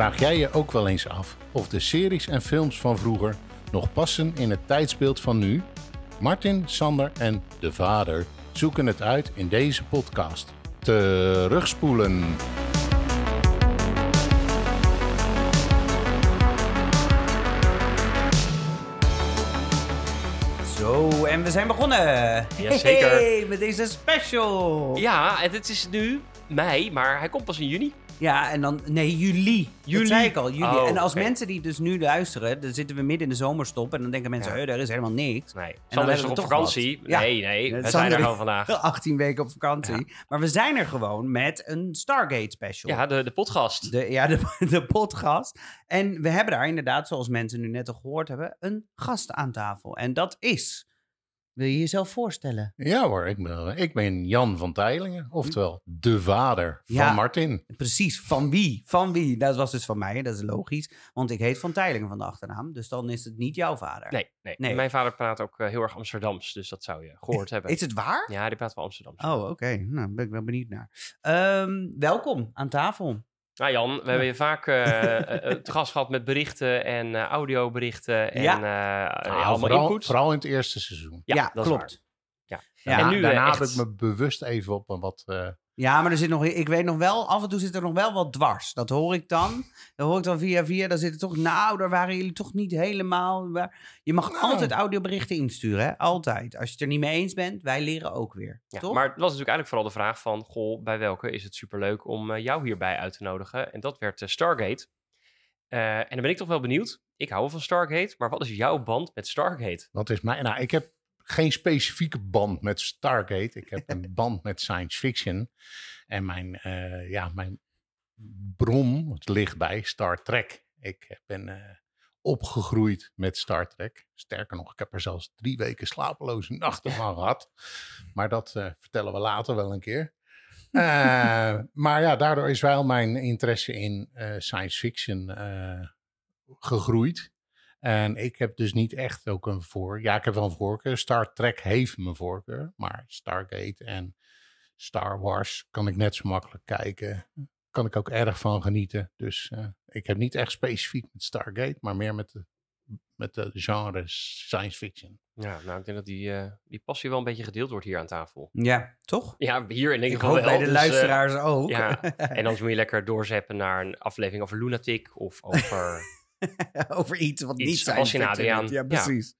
Vraag jij je ook wel eens af of de series en films van vroeger nog passen in het tijdsbeeld van nu? Martin, Sander en de vader zoeken het uit in deze podcast. Terugspoelen. Zo, en we zijn begonnen. Jazeker. Hey, met deze special. Ja, en het is nu mei, maar hij komt pas in juni. Ja, en dan... Nee, juli. Juli? Dat zei ik al, juli. Oh, en als mensen die dus nu luisteren, dan zitten we midden in de zomerstop en dan denken mensen, Ja. "Huh, er is helemaal niks. Nee, dan Sander is we op vakantie. wat. Nee, nee, we zijn er gewoon vandaag. 18 weken op vakantie. Maar we zijn er gewoon met een Stargate special. Ja, de, de podcast. De, ja, de, de podcast. En we hebben daar inderdaad, zoals mensen nu net al gehoord hebben, een gast aan tafel. En dat is... Wil je jezelf voorstellen? Ja hoor, ik ben, ik ben Jan van Teylingen, oftewel de vader van Ja. Martin. Precies, van wie? Van wie? Dat was dus van mij, dat is logisch. Want ik heet Van Teylingen van de achternaam, dus dan is het niet jouw vader. Nee, nee, Nee. Mijn vader praat ook eh, heel erg Amsterdams, dus dat zou je gehoord hebben. Is het waar? Ja, die praat wel Amsterdams. Oh, oké. Nou, ben ik wel benieuwd naar. Ehm, welkom aan tafel. Nou Jan, we hebben je vaak eh, eh, het gast gehad met berichten en eh, audioberichten en Ja. eh, Nou, allemaal vooral, input. vooral in het eerste seizoen. Ja, dat is klopt. Ja. Ja. En nu, Daarna eh, heb ik me bewust even op een wat... Ja, maar er zit nog, ik weet nog wel, af en toe zit er nog wel wat dwars. Dat hoor ik dan. Dat hoor ik dan via via. Dan zit er toch, nou, daar waren jullie toch niet helemaal. waar- Je mag Nou. altijd audioberichten insturen, hè? Altijd. Als je het er niet mee eens bent, wij leren ook weer. Ja, toch? maar het was natuurlijk eigenlijk vooral de vraag van... Goh, bij welke is het superleuk om eh, jou hierbij uit te nodigen? En dat werd eh, Stargate. Eh, en dan ben ik toch wel benieuwd. Ik hou wel van Stargate, maar wat is jouw band met Stargate? Wat is mijn... Nou, ik heb geen specifieke band met Stargate. Ik heb een band met science fiction. En mijn, eh, ja, mijn bron het ligt bij Star Trek. Ik ben eh, opgegroeid met Star Trek. Sterker nog, ik heb er zelfs drie weken slapeloze nachten van gehad. Maar dat eh, vertellen we later wel een keer. Maar ja, daardoor is wel mijn interesse in science fiction gegroeid. En ik heb dus niet echt ook een voor. Ja, ik heb wel een voorkeur. Star Trek heeft mijn voorkeur. Maar Stargate en Star Wars kan ik net zo makkelijk kijken. Kan ik ook erg van genieten. Dus eh, ik heb niet echt specifiek met Stargate, maar meer met de, met de genre science fiction. Ja, nou, ik denk dat die, eh, die passie wel een beetje gedeeld wordt hier aan tafel. Ja, toch? Ja, hier in ieder Ik geval hoop wel. bij de dus, eh, luisteraars ook. ja, en dan moet je lekker doorzeppen naar een aflevering over Lunatic of over... Over iets wat Iets niet zijn. als Adriaan. Ja, Ja. precies.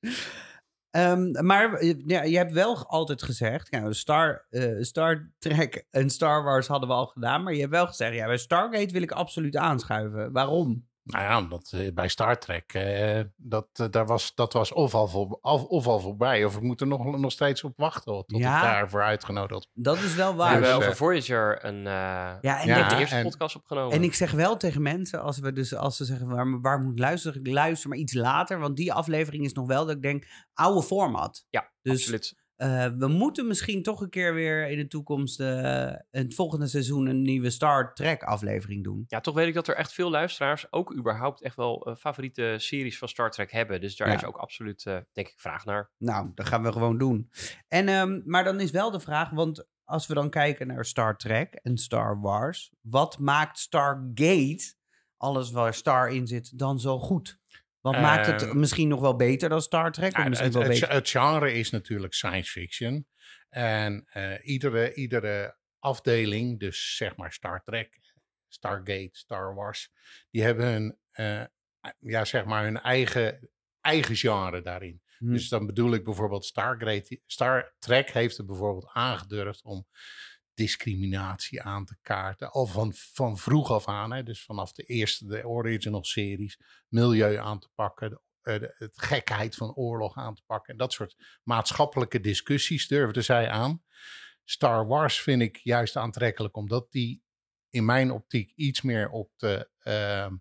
Ehm, maar eh, ja, je hebt wel altijd gezegd, nou, Star, eh, Star Trek en Star Wars hadden we al gedaan, maar je hebt wel gezegd, ja, bij Stargate wil ik absoluut aanschuiven. Waarom? Nou ja, omdat eh, bij Star Trek, eh, dat, eh, daar was, dat was of al, voor, of, of al voorbij. Of ik moet er nog, nog steeds op wachten tot Ja. ik daarvoor uitgenodigd Dat is wel We waar. hebben Dus, over eh, Voyager een, eh ja, en, Ja, de eerste en- podcast opgenomen. en ik zeg wel tegen mensen, als, we dus, als ze zeggen, waar, waar moet ik luisteren? Ik luister maar iets later, want die aflevering is nog wel dat ik denk, oude format. ja, dus- absoluut. Eh, we moeten misschien toch een keer weer in de toekomst, in het volgende seizoen, een nieuwe Star Trek aflevering doen. Ja, toch weet ik dat er echt veel luisteraars ook überhaupt echt wel eh, favoriete series van Star Trek hebben. Dus daar Ja. is ook absoluut, denk ik, vraag naar. Nou, dat gaan we gewoon doen. En, ehm, maar dan is wel de vraag, want als we dan kijken naar Star Trek en Star Wars, wat maakt Stargate, alles waar Star in zit, dan zo goed? Wat maakt het Ehm, misschien nog wel beter dan Star Trek? Of misschien het, wel het, beter? het genre is natuurlijk science fiction. En eh, iedere, iedere afdeling, dus zeg maar Star Trek, Stargate, Star Wars, die hebben hun, eh, ja, zeg maar hun eigen, eigen genre daarin. Hm. Dus dan bedoel ik bijvoorbeeld Stargate, Star Trek heeft er bijvoorbeeld aangedurfd om discriminatie aan te kaarten. Al van, van vroeg af aan, hè, dus vanaf de eerste, de original series, milieu aan te pakken, de, eh, de, gekheid van oorlog aan te pakken. En dat soort maatschappelijke discussies durfden zij aan. Star Wars vind ik juist aantrekkelijk, omdat die in mijn optiek iets meer op de ehm,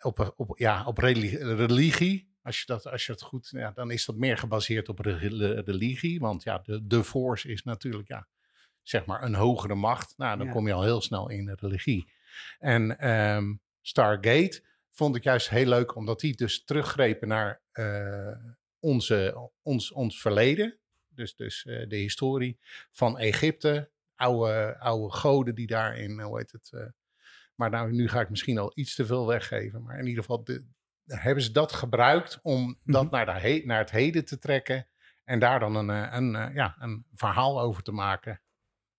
op, op, ja, op reli- religie. Als je, dat, als je het goed, ja, dan is dat meer gebaseerd op re- religie. Want ja, de, de force is natuurlijk, ja, zeg maar, een hogere macht. Nou, dan Ja. kom je al heel snel in de religie. En ehm, Stargate vond ik juist heel leuk, omdat die dus teruggrepen naar eh, onze, ons, ons verleden. Dus, dus eh, de historie van Egypte. Oude, oude goden die daarin, hoe heet het, eh, Maar nou, nu ga ik misschien al iets te veel weggeven. Maar in ieder geval de, hebben ze dat gebruikt om dat Mhm. naar, de he- naar het heden te trekken. En daar dan een, eh, een, eh, ja, een verhaal over te maken.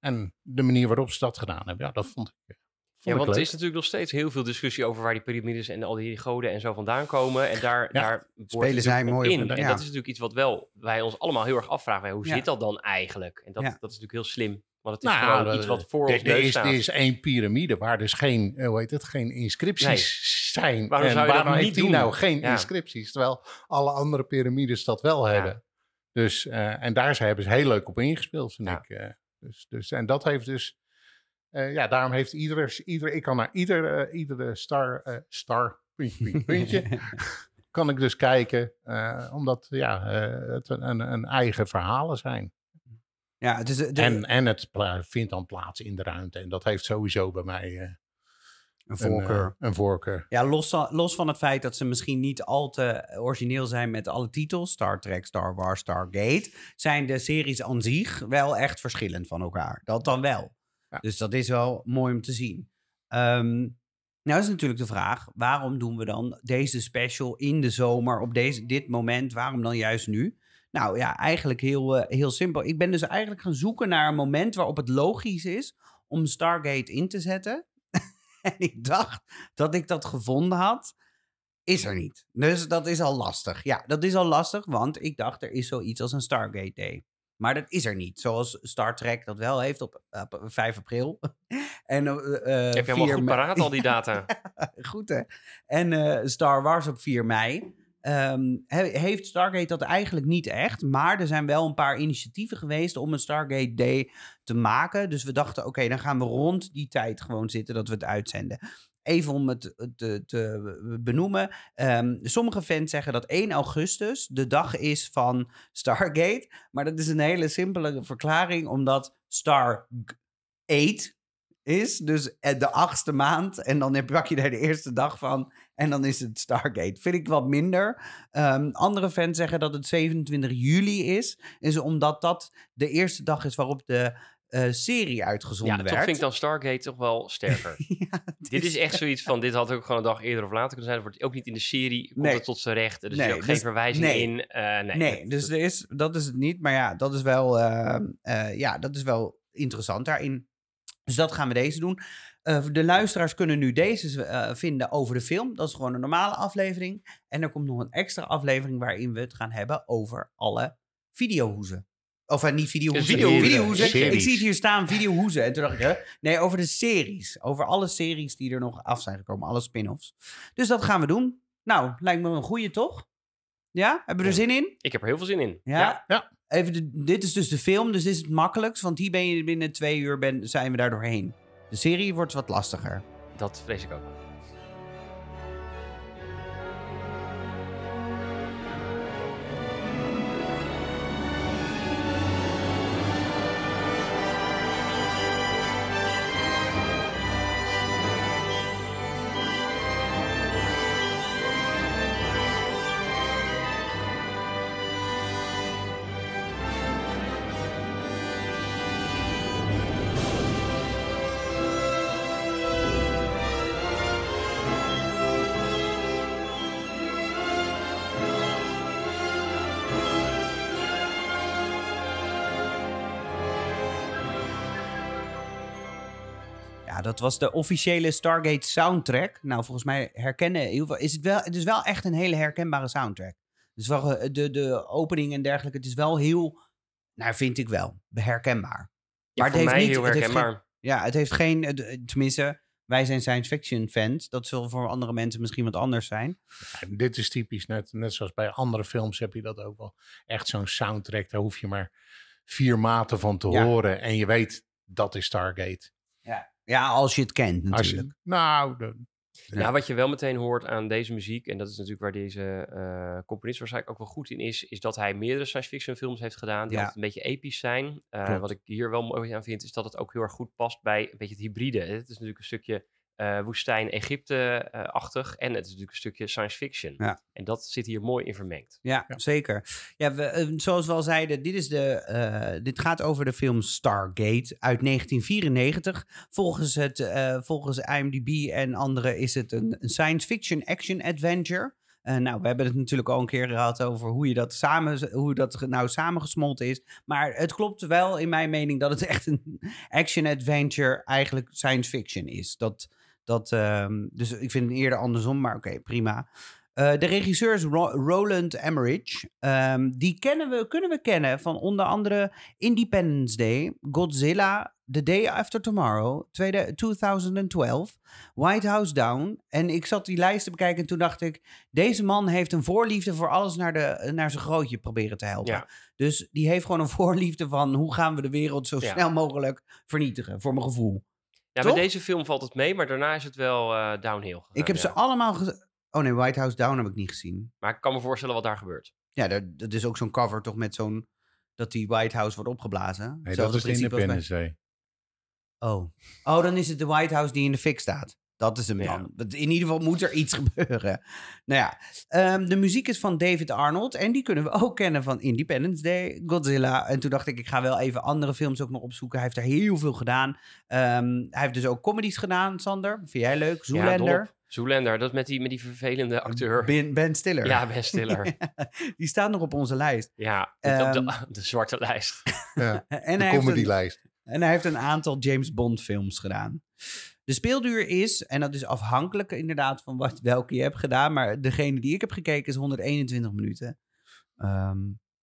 En de manier waarop ze dat gedaan hebben, ja, dat vond ik, eh, vond Ja, ik want er is natuurlijk nog steeds heel veel discussie over waar die piramides en al die goden en zo vandaan komen. En daar, Ja. daar Spelen zij op mooi op in. de- En dat is natuurlijk iets wat wel wij ons allemaal heel erg afvragen. Hoe Ja. zit dat dan eigenlijk? En dat, Ja. dat is natuurlijk heel slim. Want het is Nou gewoon dat- iets wat voor er, ons er neus is, staat. er is één piramide waar dus geen, eh, hoe heet het, geen inscripties zijn. Waarom en zou je waarom niet heeft die doen? nou geen Ja. inscripties? Terwijl alle andere piramides dat wel hebben. Dus, eh, en daar zijn- hebben ze heel leuk op ingespeeld, vind Ja. ik. Dus, dus, en dat heeft dus, eh, ja, daarom heeft ieder, ieder ik kan naar ieder, eh, iedere star, eh, star, puntje, puntje, puntje, kan ik dus kijken. omdat, ja, het een, een, eigen verhalen zijn. ja, de, de- En, en het vindt dan plaats in de ruimte. En dat heeft sowieso bij mij een voorkeur. Een, eh, een voorkeur. Ja, los, van- los van het feit dat ze misschien niet al te origineel zijn met alle titels, Star Trek, Star Wars, Stargate, zijn de series aan zich wel echt verschillend van elkaar. Dat dan wel. Ja. Dus dat is wel mooi om te zien. Ehm, nou is natuurlijk de vraag, waarom doen we dan deze special in de zomer op deze, dit moment? Waarom dan juist nu? Nou ja, eigenlijk heel, eh, heel simpel. Ik ben dus eigenlijk gaan zoeken naar een moment waarop het logisch is om Stargate in te zetten. en ik dacht dat ik dat gevonden had. Is er niet. Dus dat is al lastig. Ja, dat is al lastig, want ik dacht er is zoiets als een Stargate Day. Maar dat is er niet. Zoals Star Trek dat wel heeft op, op 5 april. en, eh, eh, Heb je helemaal 4 goed paraat, al die data? Goed hè. En eh, Star Wars op 4 mei. Ehm, he- heeft Stargate dat eigenlijk niet echt. Maar er zijn wel een paar initiatieven geweest om een Stargate Day te maken. Dus we dachten, oké, dan gaan we rond die tijd gewoon zitten dat we het uitzenden. Even om het te, te benoemen. Ehm, sommige fans zeggen dat 1 augustus de dag is van Stargate. Maar dat is een hele simpele verklaring, omdat Star 8 is. Dus eh, de achtste maand. En dan heb- je daar de eerste dag van. En dan is het Stargate. Vind ik wat minder. Ehm, andere fans zeggen dat het 27 juli is. Is omdat dat de eerste dag is waarop de eh, serie uitgezonden Ja, werd. toch vind ik dan Stargate toch wel sterker. Ja, dit is echt zoiets van, dit had ook gewoon een dag eerder of later kunnen zijn. Dat wordt ook niet in de serie, komt Nee. het tot zijn recht. Er Nee, ook geen dus- verwijzing nee. in. Eh, nee, Nee, dat- dus dat- er is, dat is het niet. Maar ja, dat is wel, eh, eh, ja, dat is wel interessant daarin. Dus dat gaan we deze doen. Eh, de luisteraars kunnen nu deze eh, vinden over de film. Dat is gewoon een normale aflevering. En er komt nog een extra aflevering waarin we het gaan hebben over alle videohoezen. Of eh, niet videohoezen. videohoezen. videohoezen. Ik zie het hier staan, videohoezen. En toen dacht ik, hè? nee, over de series. Over alle series die er nog af zijn gekomen. Alle spin-offs. Dus dat gaan we doen. Nou, lijkt me een goeie, toch? Ja? Hebben we er Ja. zin in? Ik heb er heel veel zin in. Ja. Ja. Even de, dit is dus de film, dus dit is het makkelijkst. Want hier ben je binnen twee uur ben, zijn we daar doorheen. De serie wordt wat lastiger. dat vrees ik ook. Dat was de officiële Stargate soundtrack. Nou, volgens mij herkennen heel veel. Is het, wel, het is wel echt een hele herkenbare soundtrack. Dus wel, de, de opening en dergelijke. Het is wel heel, nou vind ik wel, herkenbaar. Ja, Maar het heeft mij niet- heel het heeft herkenbaar. Ja, het heeft geen, tenminste, wij zijn science fiction fans. Dat zal voor andere mensen misschien wat anders zijn. Dit is typisch, net, net zoals bij andere films heb je dat ook wel. Echt zo'n soundtrack, daar hoef je maar vier maten van te Ja. horen. En je weet, dat is Stargate. Ja, als je het kent natuurlijk. je, nou, de- Ja. wat je wel meteen hoort aan deze muziek, en dat is natuurlijk waar deze eh componist waarschijnlijk ook wel goed in is, is dat hij meerdere science fiction films heeft gedaan die Ja. altijd een beetje episch zijn. Eh, wat ik hier wel mooi aan vind, is dat het ook heel erg goed past bij een beetje het hybride. Het is natuurlijk een stukje eh, woestijn Egypte-achtig. en het is natuurlijk een stukje science fiction. Ja. En dat zit hier mooi in vermengd. Ja, zeker. Ja, we, eh, zoals we al zeiden, dit, is de, eh, dit gaat over de film Stargate uit 1994. Volgens, het, eh, volgens IMDb en anderen is het een, een science fiction action adventure. Eh, nou, we hebben het natuurlijk al een keer gehad over hoe, je dat samen, hoe dat nou samengesmolten is. Maar het klopt wel in mijn mening dat het echt een action adventure eigenlijk science fiction is. Dat, dat, ehm, dus ik vind het eerder andersom, maar oké, prima. Eh, de regisseur is Ro- Roland Emmerich. Ehm, die kennen we, kunnen we kennen van onder andere Independence Day, Godzilla, The Day After Tomorrow, tweede, 2012, White House Down. En ik zat die lijst te bekijken en toen dacht ik... deze man heeft een voorliefde voor alles naar, de, naar zijn grootje proberen te helpen. Ja. Dus die heeft gewoon een voorliefde van... hoe gaan we de wereld zo Ja. snel mogelijk vernietigen, voor mijn gevoel. Ja, Toch? bij deze film valt het mee, maar daarna is het wel eh, downhill gegaan. ik heb ja. ze allemaal... Oh nee, White House Down heb ik niet gezien. Maar ik kan me voorstellen wat daar gebeurt. Ja, dat, dat is ook zo'n cover toch met zo'n... dat die White House wordt opgeblazen. Nee, dat is principe als bij- Independence Day. Oh. oh, dan is het de White House die in de fik staat. Dat is hem Ja. dan. Dat- In ieder geval moet er iets gebeuren. Nou ja, ehm, de muziek is van David Arnold. En die kunnen we ook kennen van Independence Day, Godzilla. En toen dacht ik, ik ga wel even andere films ook nog opzoeken. Hij heeft er heel veel gedaan. Ehm, hij heeft dus ook comedies gedaan, Sander. Vind jij leuk? Ja, Zoolander. op. Zoolander, dat met die, met die vervelende acteur. ben, ben Stiller. Ja, Ben Stiller. die staat nog op onze lijst. ja, op de, Ehm, de zwarte lijst. Ja, En de een- comedylijst. En hij heeft een aantal James Bond films gedaan. De speelduur is, en dat is afhankelijk inderdaad van wat, welke je hebt gedaan, maar degene die ik heb gekeken is 121 minuten. Ehm,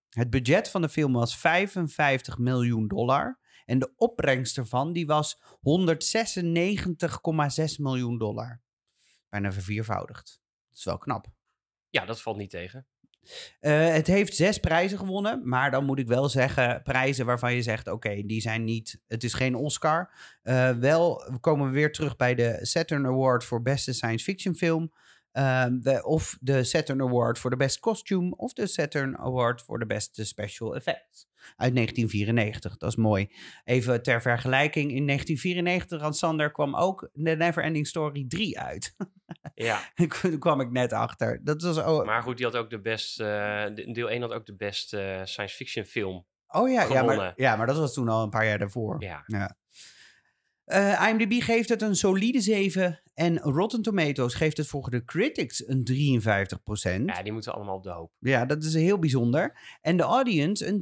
het budget van de film was 55 miljoen dollar. En de opbrengst ervan die was 196,6 miljoen dollar. Bijna verviervoudigd. Dat is wel knap. Ja, dat valt niet tegen. Eh, het heeft zes prijzen gewonnen, maar dan moet ik wel zeggen, prijzen waarvan je zegt, oké, die zijn niet, het is geen Oscar. Eh, wel we komen we weer terug bij de Saturn Award voor beste science fiction film. Eh, of de Saturn Award voor de best costume. Of de Saturn Award voor de beste special effects. Uit 1994. Dat is mooi. Even ter vergelijking. In 1994 aan Sander kwam ook The Neverending Story 3 uit. Ja, Daar kwam ik net achter. Dat was ook, maar goed, die had ook de best, eh, de- deel 1 had ook de beste eh, science fiction film. Oh ja, ja maar, ja, maar dat was toen al een paar jaar daarvoor. Ja, Eh, IMDb geeft het een solide 7 en Rotten Tomatoes geeft het volgens de critics een 53% ja, die moeten allemaal op de hoop. Ja, dat is heel bijzonder. En de audience een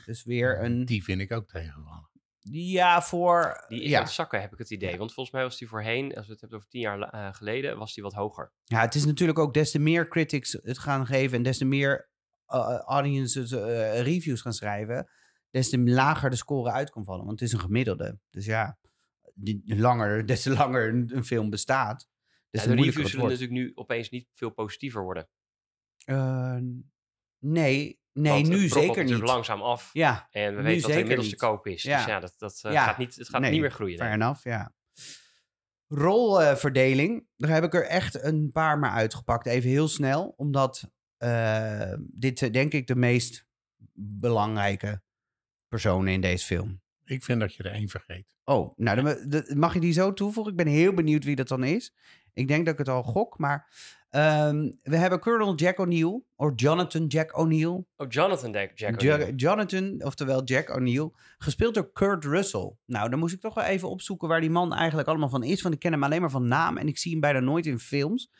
73% Dus weer een... Die vind ik ook tegenvallen. Ja, voor... Die is ja. zakken, heb ik het idee. Want volgens mij was die voorheen, als we het hebben over tien jaar eh, geleden, was die wat hoger. ja, het is natuurlijk ook des te meer critics het gaan geven... en des te meer uh, audiences eh, reviews gaan schrijven... des te lager de score uit kan vallen. Want het is een gemiddelde. Dus ja, die, langer, des te langer een, een film bestaat... des Ja, de reviews het zullen wordt. natuurlijk nu opeens niet veel positiever worden. Eh, nee, nee Want het nu zeker niet. langzaam af. Ja, En we weten dat zeker inmiddels niet. te koop is. Ja. Dus ja, dat, dat eh, Ja. gaat, niet, het gaat Nee, niet meer groeien. fair enough, ja. Rolverdeling, daar heb ik er echt een paar maar uitgepakt. Even heel snel, omdat eh, dit eh, denk ik de meest belangrijke personen in deze film. Ik vind dat je er één vergeet. Oh, nou, dan, dan- mag je die zo toevoegen? Ik ben heel benieuwd wie dat dan is. Ik denk dat ik het al gok, maar ehm, we hebben Colonel Jack O'Neill, of Jonathan Jack O'Neill. Oh, Jonathan Jack, Jack Ja- O'Neill. Jonathan, oftewel Jack O'Neill, gespeeld door Kurt Russell. Nou, dan moest ik toch wel even opzoeken waar die man eigenlijk allemaal van is. Want ik ken hem alleen maar van naam en ik zie hem bijna nooit in films.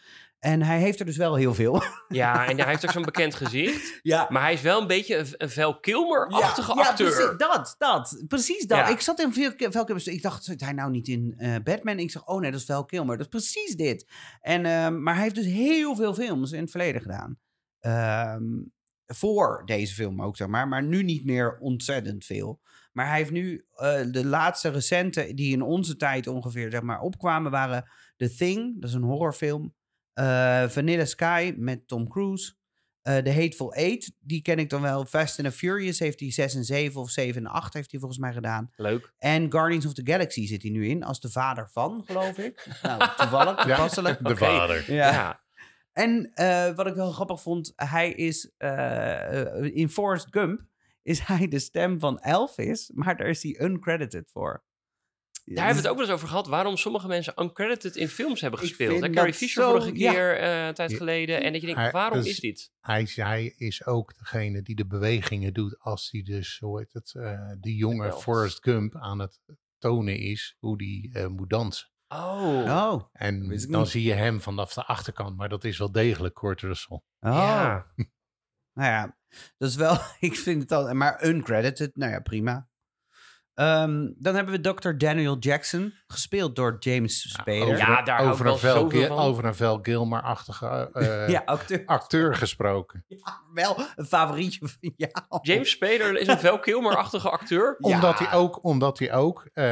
En hij heeft er dus wel heel veel. Ja, en hij heeft ook zo'n bekend gezicht. Ja, Maar hij is wel een beetje een, een Val Kilmer-achtige acteur. precies, dat, dat. Precies dat. Ja. Ik zat in Val Kilmer. Ik dacht, zit hij nou niet in eh, Batman? Ik zeg, oh nee, dat is Val Kilmer. Dat is precies dit. En, ehm, maar hij heeft dus heel veel films in het verleden gedaan. Ehm, voor deze film ook, zeg maar. Maar nu niet meer ontzettend veel. Maar hij heeft nu eh, de laatste recente die in onze tijd ongeveer zeg maar, opkwamen waren The Thing, dat is een horrorfilm. Eh, Vanilla Sky met Tom Cruise. Eh The Hateful Eight, die ken ik dan wel. Fast and the Furious heeft hij 6 en 7 of 7 en 8 heeft hij volgens mij gedaan. Leuk. En Guardians of the Galaxy zit hij nu in, als de vader van, geloof ik. nou, toevallig, toepasselijk. De vader. Ja. Ja. En eh, wat ik wel grappig vond, hij is in Forrest Gump is hij de stem van Elvis, maar daar is hij uncredited voor. Daar hebben we het ook wel eens over gehad. Waarom sommige mensen uncredited in films hebben gespeeld. Hè? Carrie Fisher zo- vorige ja. keer, eh, een tijd Ja. geleden. En dat je denkt, Hij- waarom dus- is dit? Hij, is- hij is ook degene die de bewegingen doet als hij dus, hoe heet het, eh die jonge. Forrest Gump aan het tonen is hoe die eh, moet dansen. Oh, Oh, En dan niet. zie je hem vanaf de achterkant, maar dat is wel degelijk Kurt Russell. oh. ja. Nou ja, dat is wel, ik vind het al, maar uncredited, nou ja, prima. Ehm, dan hebben we Dr. Daniel Jackson, gespeeld door James Spader. over, Ja, daar hou ik over, wel een Vel van. over een Vel Gilmer-achtige eh, ja, acteur. acteur gesproken. Wel een favorietje van jou. James Spader is een Val Kilmer-achtige acteur. Ja. Omdat hij ook, omdat hij ook eh,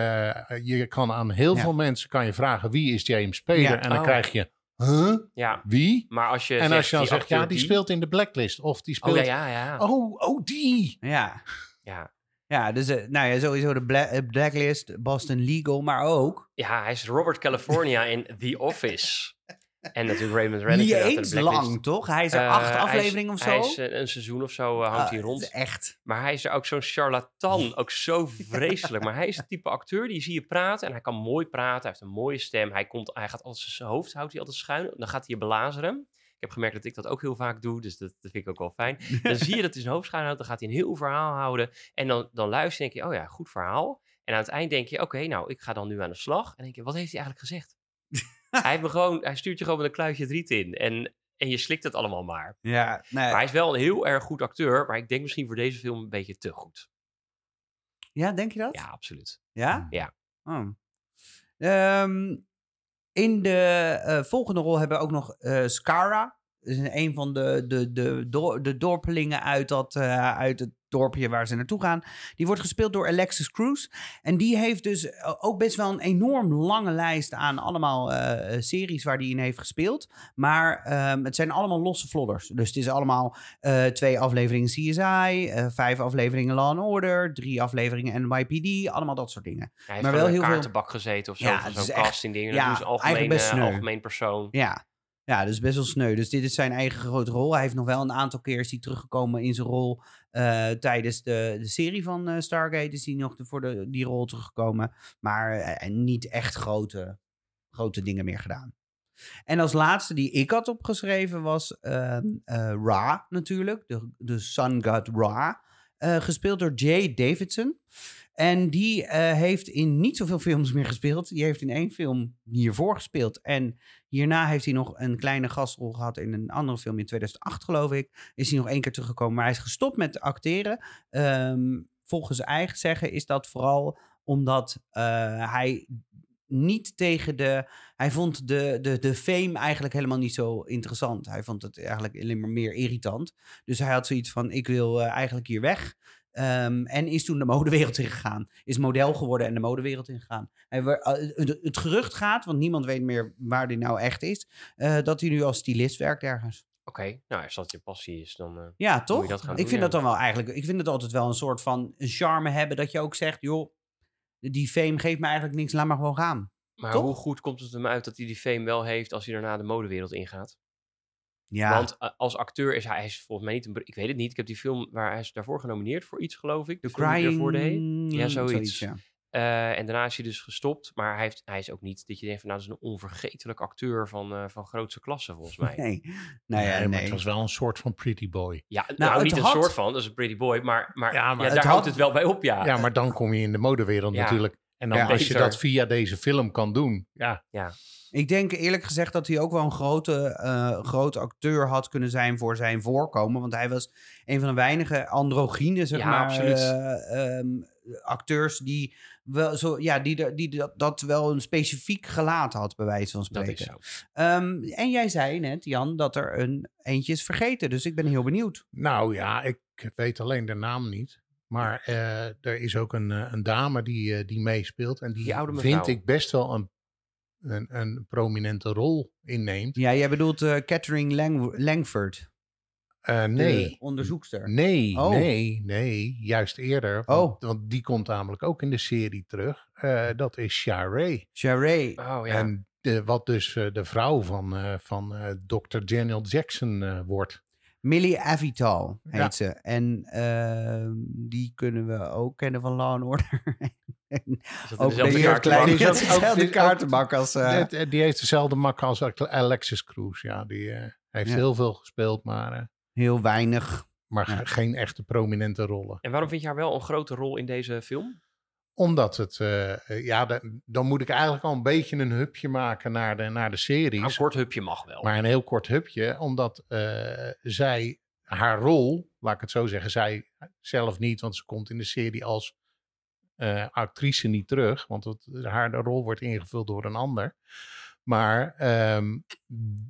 je kan aan heel Ja. veel mensen kan je vragen wie is James Spader? Ja. En dan Oh. krijg je, huh? Ja, Wie? maar als je en zegt, als je dan zegt, ja, die speelt in de Blacklist. Of die speelt, Oh ja, ja, ja. oh, oh, die. Ja, Ja. Ja dus eh, nou ja, sowieso de eh, Blacklist, Boston Legal, maar ook ja, hij is Robert California in The Office. En natuurlijk Raymond Reynolds. niet eens lang, toch? Hij is er Eh, acht is- afleveringen of zo. Hij is een seizoen of zo hangt Ah, hij rond. Echt. Maar hij is er ook zo'n charlatan. Ook zo vreselijk. Maar hij is het type acteur die zie je praten. En hij kan mooi praten. Hij heeft een mooie stem. Hij, komt, hij gaat altijd zijn hoofd houdt hij altijd schuin. Dan gaat hij je belazeren. Ik heb gemerkt dat ik dat ook heel vaak doe. Dus dat, dat vind ik ook wel fijn. Dan zie je dat hij zijn hoofd schuin houdt. Dan gaat hij een heel verhaal houden. En dan, dan luister je en denk je, oh ja, goed verhaal. En aan het eind denk je, oké, nou, ik ga dan nu aan de slag. En denk je, wat heeft hij eigenlijk gezegd? hij, heeft me gewoon, hij stuurt je gewoon met een kluitje het riet in. En, en je slikt het allemaal maar. Ja, nee. Maar hij is wel een heel erg goed acteur. Maar ik denk misschien voor deze film een beetje te goed. ja, denk je dat? Ja, absoluut. Ja? Ja. Oh. Ehm, in de eh, volgende rol hebben we ook nog eh Scara. Dat is een van de, de, de, de dorpelingen uit, dat, eh, uit het dorpje waar ze naartoe gaan. Die wordt gespeeld door Alexis Cruz. En die heeft dus eh, ook best wel een enorm lange lijst aan allemaal eh, series waar die in heeft gespeeld. Maar ehm, het zijn allemaal losse vlodders. Dus het is allemaal eh, twee afleveringen CSI, vijf afleveringen Law and Order, drie afleveringen NYPD, allemaal dat soort dingen. Hij heeft Maar wel een heel veel- gezeten of zo. Ja, echt- casting dingen. ja, Ja, dus algemeen, eigenlijk best sneu. algemeen persoon. Ja. Ja, dus best wel sneu. Dus dit is zijn eigen grote rol. Hij heeft nog wel een aantal keer is teruggekomen in zijn rol eh, tijdens de, de serie van eh, Stargate. Is hij nog voor de, die rol teruggekomen. Maar eh, niet echt grote, grote dingen meer gedaan. En als laatste die ik had opgeschreven was ehm, eh, Ra natuurlijk. De, de Sun God Ra. gespeeld door Jay Davidson. En die eh, heeft in niet zoveel films meer gespeeld. Die heeft in één film hiervoor gespeeld. En hierna heeft hij nog een kleine gastrol gehad in een andere film in 2008, geloof ik. Is hij nog één keer teruggekomen. Maar hij is gestopt met acteren. Ehm, volgens eigen zeggen is dat vooral omdat eh, hij niet tegen de. Hij vond de, de, de fame eigenlijk helemaal niet zo interessant. Hij vond het eigenlijk alleen maar meer irritant. Dus hij had zoiets van: ik wil eh, eigenlijk hier weg. Ehm, en is toen de modewereld ingegaan. Is model geworden en de modewereld ingegaan. Hij, eh, het, gerucht gaat, want niemand weet meer waar hij nou echt is, eh, dat hij nu als stylist werkt ergens. Oké, nou als dat je passie is, dan... eh, Ja, toch? dat gaan ik doen, vind ja. dat dan wel eigenlijk. Ik vind het altijd wel een soort van een charme hebben dat je ook zegt, joh, die fame geeft me eigenlijk niks, laat maar gewoon gaan. maar Toch? hoe goed komt het hem uit dat hij die fame wel heeft als hij daarna de modewereld ingaat? Ja, Want eh, als acteur is hij, hij is volgens mij niet een... Ik weet het niet. Ik heb die film waar hij is daarvoor genomineerd voor iets, geloof ik. de crying. deed. Ja, zoiets. ja. Eh, en daarna is hij dus gestopt. Maar hij, heeft, hij is ook niet dat je denkt van... Nou, dat is een onvergetelijk acteur van, eh, van grootste klasse, volgens mij. Nee, nou ja, Nee, maar nee. het was wel een soort van pretty boy. Ja, Nou, nou, niet een soort van. Dat is een pretty boy. Maar, maar, Ja, ja, maar daar het houdt had- het wel bij op, ja. Ja, maar dan kom je in de modewereld Ja. natuurlijk. En dan Ja. als je dat via deze film kan doen. Ja, Ik denk eerlijk gezegd dat hij ook wel een grote, eh, grote acteur had kunnen zijn voor zijn voorkomen. Want hij was een van de weinige androgyne, zeg Ja, maar, absoluut. eh, ehm, acteurs die, wel zo, ja, die, de- die dat, dat wel een specifiek gelaat had, bij wijze van dat spreken. is zo. Ehm, en jij zei net, Jan, dat er een eentje is vergeten. Dus ik ben heel benieuwd. nou ja, ik weet alleen de naam niet. Maar eh, er is ook een, eh, een dame die, eh, die meespeelt. En die, Die oude vind ik best wel een, een, een prominente rol inneemt. Ja, jij bedoelt eh Catherine Lang Langford, Eh, de nee. onderzoekster. Nee, Oh. nee, nee, juist eerder. Oh. Want, want die komt namelijk ook in de serie terug. Eh, dat is Shirey. Charé. Oh ja. En de, wat dus eh, de vrouw van, eh, van eh, Dr. Daniel Jackson eh, wordt. Millie Avital heet Ja. ze. En ehm, die kunnen we ook kennen van Law and Order. Ook dezelfde de kaart? kleine Die heeft dezelfde die is ook- kaartenbak als... eh, Die- die heeft dezelfde mak als Alexis Cruz. Ja, die eh, heeft Ja. heel veel gespeeld, maar, eh, heel weinig. maar Ja. geen echte prominente rollen. En waarom vind je haar wel een grote rol in deze film? Omdat het, eh, eh, ja, dan, dan moet ik eigenlijk al een beetje een hupje maken naar de, naar de series. Een kort hupje mag wel. Maar een heel kort hupje, omdat eh, zij, haar rol, laat ik het zo zeggen, zij zelf niet, want ze komt in de serie als actrice niet terug, want het, haar rol wordt ingevuld door een ander. Maar ehm,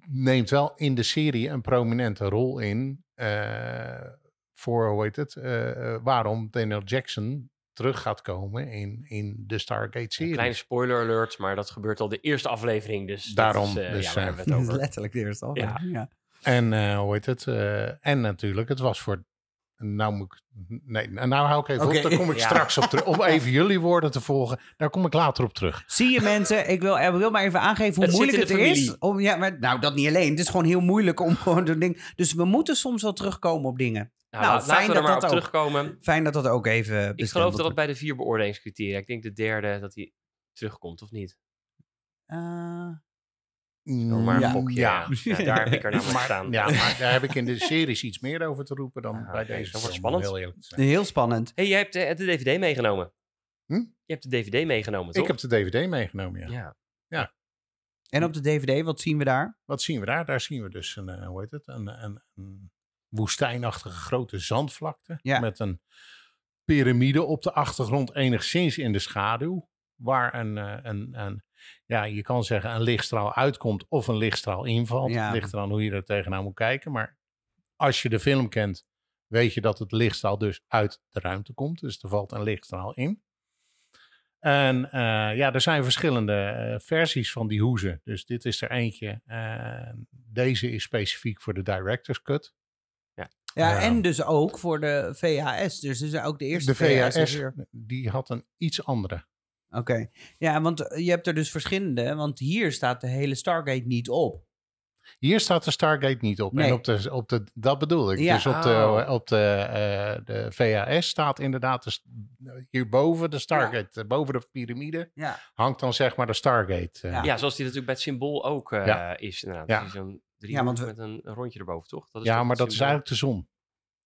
neemt wel in de serie een prominente rol in voor, hoe heet het, waarom Daniel Jackson terug gaat komen in, in de Stargate-serie. Kleine spoiler alert, maar dat gebeurt al de eerste aflevering. Dus dat Daarom, is, eh, dus, ja, waar eh, hebben we het over? Letterlijk de eerste aflevering, ja. En eh, hoe heet het? eh, en natuurlijk, het was voor. Nou moet ik. Nee, nou hou ik even Oké. op. Daar kom ik Ja. straks op terug. Om even jullie woorden te volgen. Daar kom ik later op terug. Zie je mensen, ik wil, ik wil maar even aangeven hoe moeilijk het is. Om, ja, maar, nou, dat niet alleen. Het is gewoon heel moeilijk om gewoon te ding. Dus we moeten soms wel terugkomen op dingen. Nou, Nou, fijn we er dat maar op dat ook. terugkomen. Fijn dat dat ook even Ik geloof dat het bij de vier beoordelingscriteria. Ik denk de derde dat hij terugkomt, of niet? Eh, maar een Ja. gokje. Ja. Ja. Ja, daar heb ik er namelijk Maar, staan. ja, maar daar heb ik in de series iets meer over te roepen dan Ah, bij deze. dat wordt spannend. Heel heel spannend. hey, jij hebt eh, de DVD meegenomen. Hm? Je hebt de DVD meegenomen, toch? Ik heb de DVD meegenomen, ja. Ja. En op de DVD, wat zien we daar? Wat zien we daar? Daar zien we dus een, eh, hoe heet het? Een, een, een woestijnachtige grote zandvlakte. Ja. Met een piramide op de achtergrond, enigszins in de schaduw. Waar een, eh, een, een, ja, je kan zeggen een lichtstraal uitkomt of een lichtstraal invalt. Ja. Ligt eraan hoe je er tegenaan moet kijken. Maar als je de film kent, weet je dat het lichtstraal dus uit de ruimte komt. Dus er valt een lichtstraal in. En eh, ja, er zijn verschillende eh, versies van die hoezen. Dus dit is er eentje. Eh, deze is specifiek voor de director's cut. Ja, Ja. en dus ook voor de VHS. Dus is ook de eerste de VHS, is hier. die had een iets andere. Oké. Ja, want eh, je hebt er dus verschillende. Want hier staat de hele Stargate niet op. Hier staat de Stargate niet op. Nee. En op de, op de, dat bedoel ik. Ja. Dus op de, Oh. op de, eh, de VHS staat inderdaad de, hierboven de Stargate. eh, Boven de piramide Ja. hangt dan zeg maar de Stargate. eh. Ja. Ja, zoals die natuurlijk bij het symbool ook eh, Ja. is. Inderdaad. Ja. Dus Zo'n drie Ja, want we- met een, rondje erboven, toch? Dat ja, toch maar dat is eigenlijk de zon.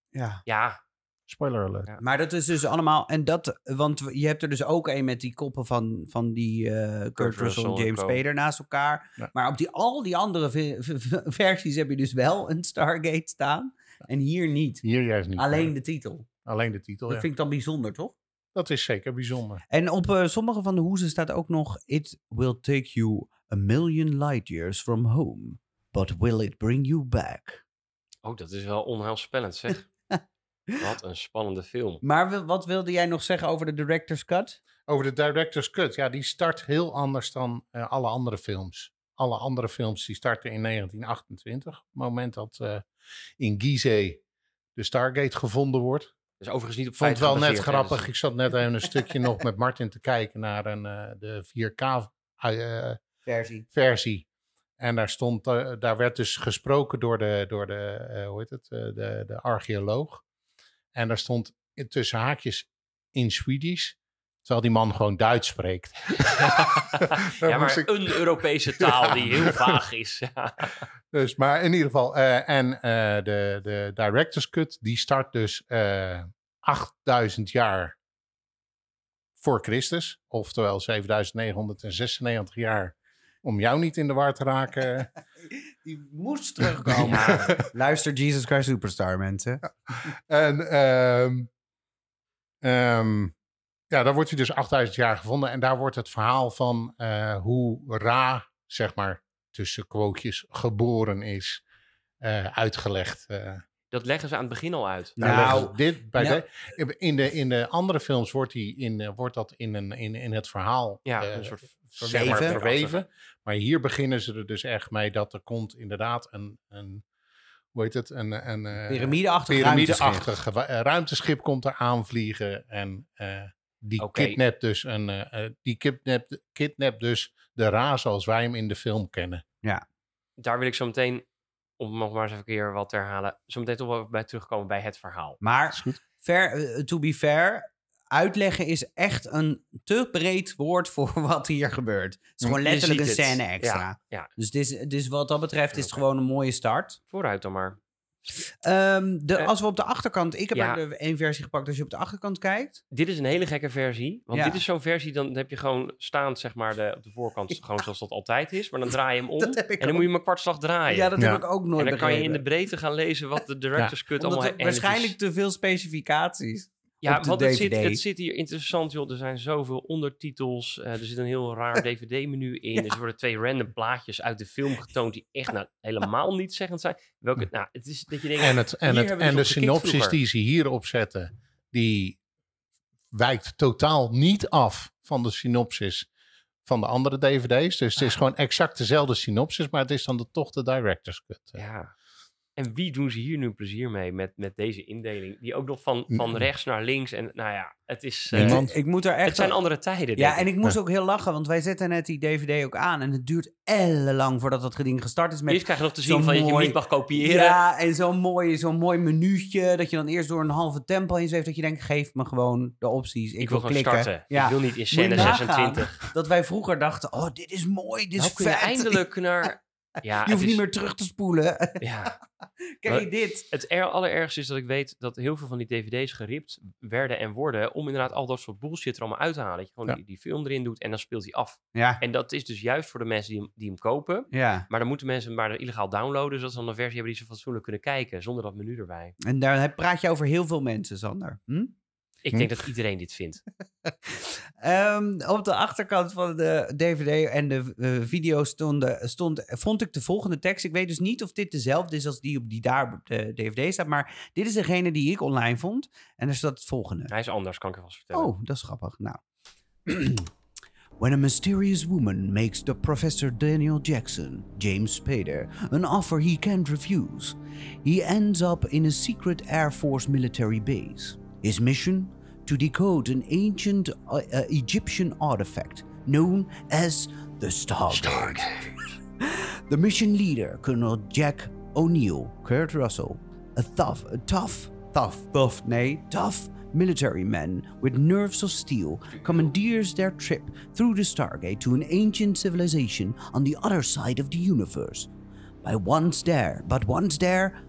ja. Ja, Spoiler alert. Ja. Maar dat is dus allemaal. En dat, want je hebt er dus ook een met die koppen van, van die eh, Kurt, Russell Russell en James. Spader naast elkaar. Ja. Maar op die, al die andere ve- ve- ve- versies heb je dus wel een Stargate staan. En hier niet. Hier juist niet. Alleen de titel. Alleen de titel, Dat ja. vind ik dan bijzonder, toch? Dat is zeker bijzonder. En op eh, sommige van de hoezen staat ook nog: It will take you a million light years from home, but will it bring you back? oh, dat is wel onheilspellend, zeg. Wat een spannende film. Maar wat wilde jij nog zeggen over de director's cut? Over de director's cut. Ja, die start heel anders dan eh, alle andere films. Alle andere films die starten in 1928. Op het moment dat eh, in Gizeh de Stargate gevonden wordt. Dus overigens niet op Ik vond het wel net hè, grappig. dus- Ik zat net even een stukje nog met Martin te kijken naar een, eh, de 4K eh, Versie. versie. En daar, stond, daar werd dus gesproken door de, door de, eh, hoe heet het, eh, de, de archeoloog. En daar stond in- tussen haakjes in Swedish. Terwijl die man gewoon Duits spreekt. Ja, maar ik- een Europese taal die heel vaag is. Dus, maar in ieder geval, eh, en eh, de, de Director's Cut, die start dus eh 8000 jaar voor Christus. Oftewel 7996 jaar, om jou niet in de war te raken. Die moest terugkomen. Luister Jesus Christ Superstar, mensen. En ehm, ehm, ja, daar wordt hij dus 8000 jaar gevonden. En daar wordt het verhaal van eh, hoe Ra, zeg maar, tussen quotejes, geboren is, eh, uitgelegd. Eh, Dat leggen ze aan het begin al uit. Nou, Nou, dit bij de, in, de, in de andere films wordt, die in, eh, wordt dat in, een, in, in het verhaal Ja, eh, een soort maar, verweven. verweven. Maar hier beginnen ze er dus echt mee dat er komt inderdaad een, een hoe heet het, een, een eh, Piramideachtig ruimteschip. komt er aanvliegen en eh, die kidnapt dus een, die kidnapt, kidnapt dus de Ra zoals wij hem in de film kennen. Daar wil ik zo meteen, om nog maar eens even een keer wat te herhalen, zo meteen toch wel bij terugkomen bij het verhaal. Maar Is goed. fair, eh, to be fair, uitleggen is echt een te breed woord voor wat hier gebeurt. Het is gewoon Je letterlijk een scène extra. Ja, ja. Dus, dit is, dus wat dat betreft is het gewoon een mooie start. Vooruit dan maar. Ehm, de, Eh, als we op de achterkant... Ik heb ja. er de één versie gepakt. Als je op de achterkant kijkt... Dit is een hele gekke versie. Want Ja. dit is zo'n versie, dan heb je gewoon staand, zeg maar, de, op de voorkant, gewoon zoals dat altijd is. Maar dan draai je hem om Dat heb ik en dan ook. moet je hem een kwartslag draaien. Ja, dat Ja. heb ik ook nooit en dan kan je in de breedte gaan lezen wat de director's cut Omdat allemaal... is- waarschijnlijk te veel specificaties. Ja, want het zit, het zit hier interessant, joh. Er zijn zoveel ondertitels. eh, er zit een heel raar DVD-menu in. Dus er worden twee random plaatjes uit de film getoond die echt nou, helemaal niet zeggend zijn. Welke, nou, het is dat je denkt... En, het, en, het, en de synopsis vroeger. die ze hier opzetten, die wijkt totaal niet af van de synopsis van de andere dvd's. Dus het is Ah. gewoon exact dezelfde synopsis, maar het is dan de, toch de director's cut. Ja. En wie doen ze hier nu plezier mee met, met deze indeling? Die ook nog van, van rechts naar links. En nou ja, het is... eh, Niemand. Ik moet er echt... het zijn andere tijden, Ja, en ik. moest ook heel lachen, want wij zetten net die DVD ook aan. En het duurt ellenlang voordat dat ding gestart is. Met Eerst krijg je nog te zien van dat je hem mooi- niet mag kopiëren. Ja, en zo'n mooi, zo'n mooi menuutje. Dat je dan eerst door een halve tempo heen zweeft. Dat je denkt, geef me gewoon de opties. Ik, ik wil gewoon klikken. starten. Ja. Ik wil niet in scène nagaan 26. Dat wij vroeger dachten, oh, dit is mooi, dit is Nou kun je vet. eindelijk naar... Ja, Je hoeft is- niet meer terug te spoelen. Ja, Kijk dit. het er, allerergste is dat ik weet dat heel veel van die dvd's geript werden en worden om inderdaad al dat soort bullshit er allemaal uit te halen. Dat je gewoon Ja. die, die film erin doet en dan speelt hij af. Ja, En dat is dus juist voor de mensen die hem, die hem kopen. ja. Maar dan moeten mensen hem maar illegaal downloaden, zodat ze dan een versie hebben die ze fatsoenlijk kunnen kijken, zonder dat menu erbij. En daar praat je over heel veel mensen, Sander. Hm? Ik denk dat iedereen dit vindt. Ehm, op de achterkant van de DVD en de eh, video stond, stond, vond ik de volgende tekst. Ik weet dus niet of dit dezelfde is als die op die daar op de DVD staat. Maar dit is degene die ik online vond. En er staat het volgende. Hij is anders, kan ik je vast vertellen. Oh, dat is grappig. Nou. When a mysterious woman makes the Professor Daniel Jackson, James Spader, an offer he can't refuse, he ends up in a secret Air Force military base. His mission? To decode an ancient uh, uh, Egyptian artifact known as the Stargate. The mission leader, Colonel Jack O'Neill, Kurt Russell, a tough, a tough, tough, tough, nay, tough military man with nerves of steel, commandeers their trip through the Stargate to an ancient civilization on the other side of the universe. By once there, but once there,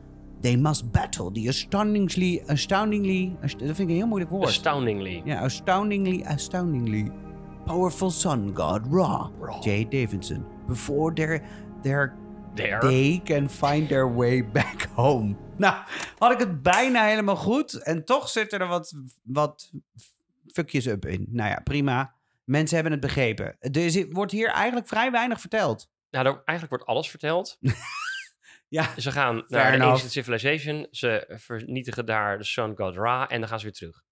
they must battle the astoundingly, astoundingly, ast- dat vind ik een heel moeilijk woord. Astoundingly. Yeah, astoundingly, astoundingly powerful sun god Ra, J. Davidson, before their their There. they can find their way back home. Nou, had ik het bijna helemaal goed en toch zitten er wat, wat fuckjes up in. Nou ja, prima. Mensen hebben het begrepen. Dus er wordt hier eigenlijk vrij weinig verteld. Nou, er- eigenlijk wordt alles verteld. Ja, Ze gaan Fair naar de. Ancient Civilization. Ze vernietigen daar de Sun God Ra. En dan gaan ze weer terug.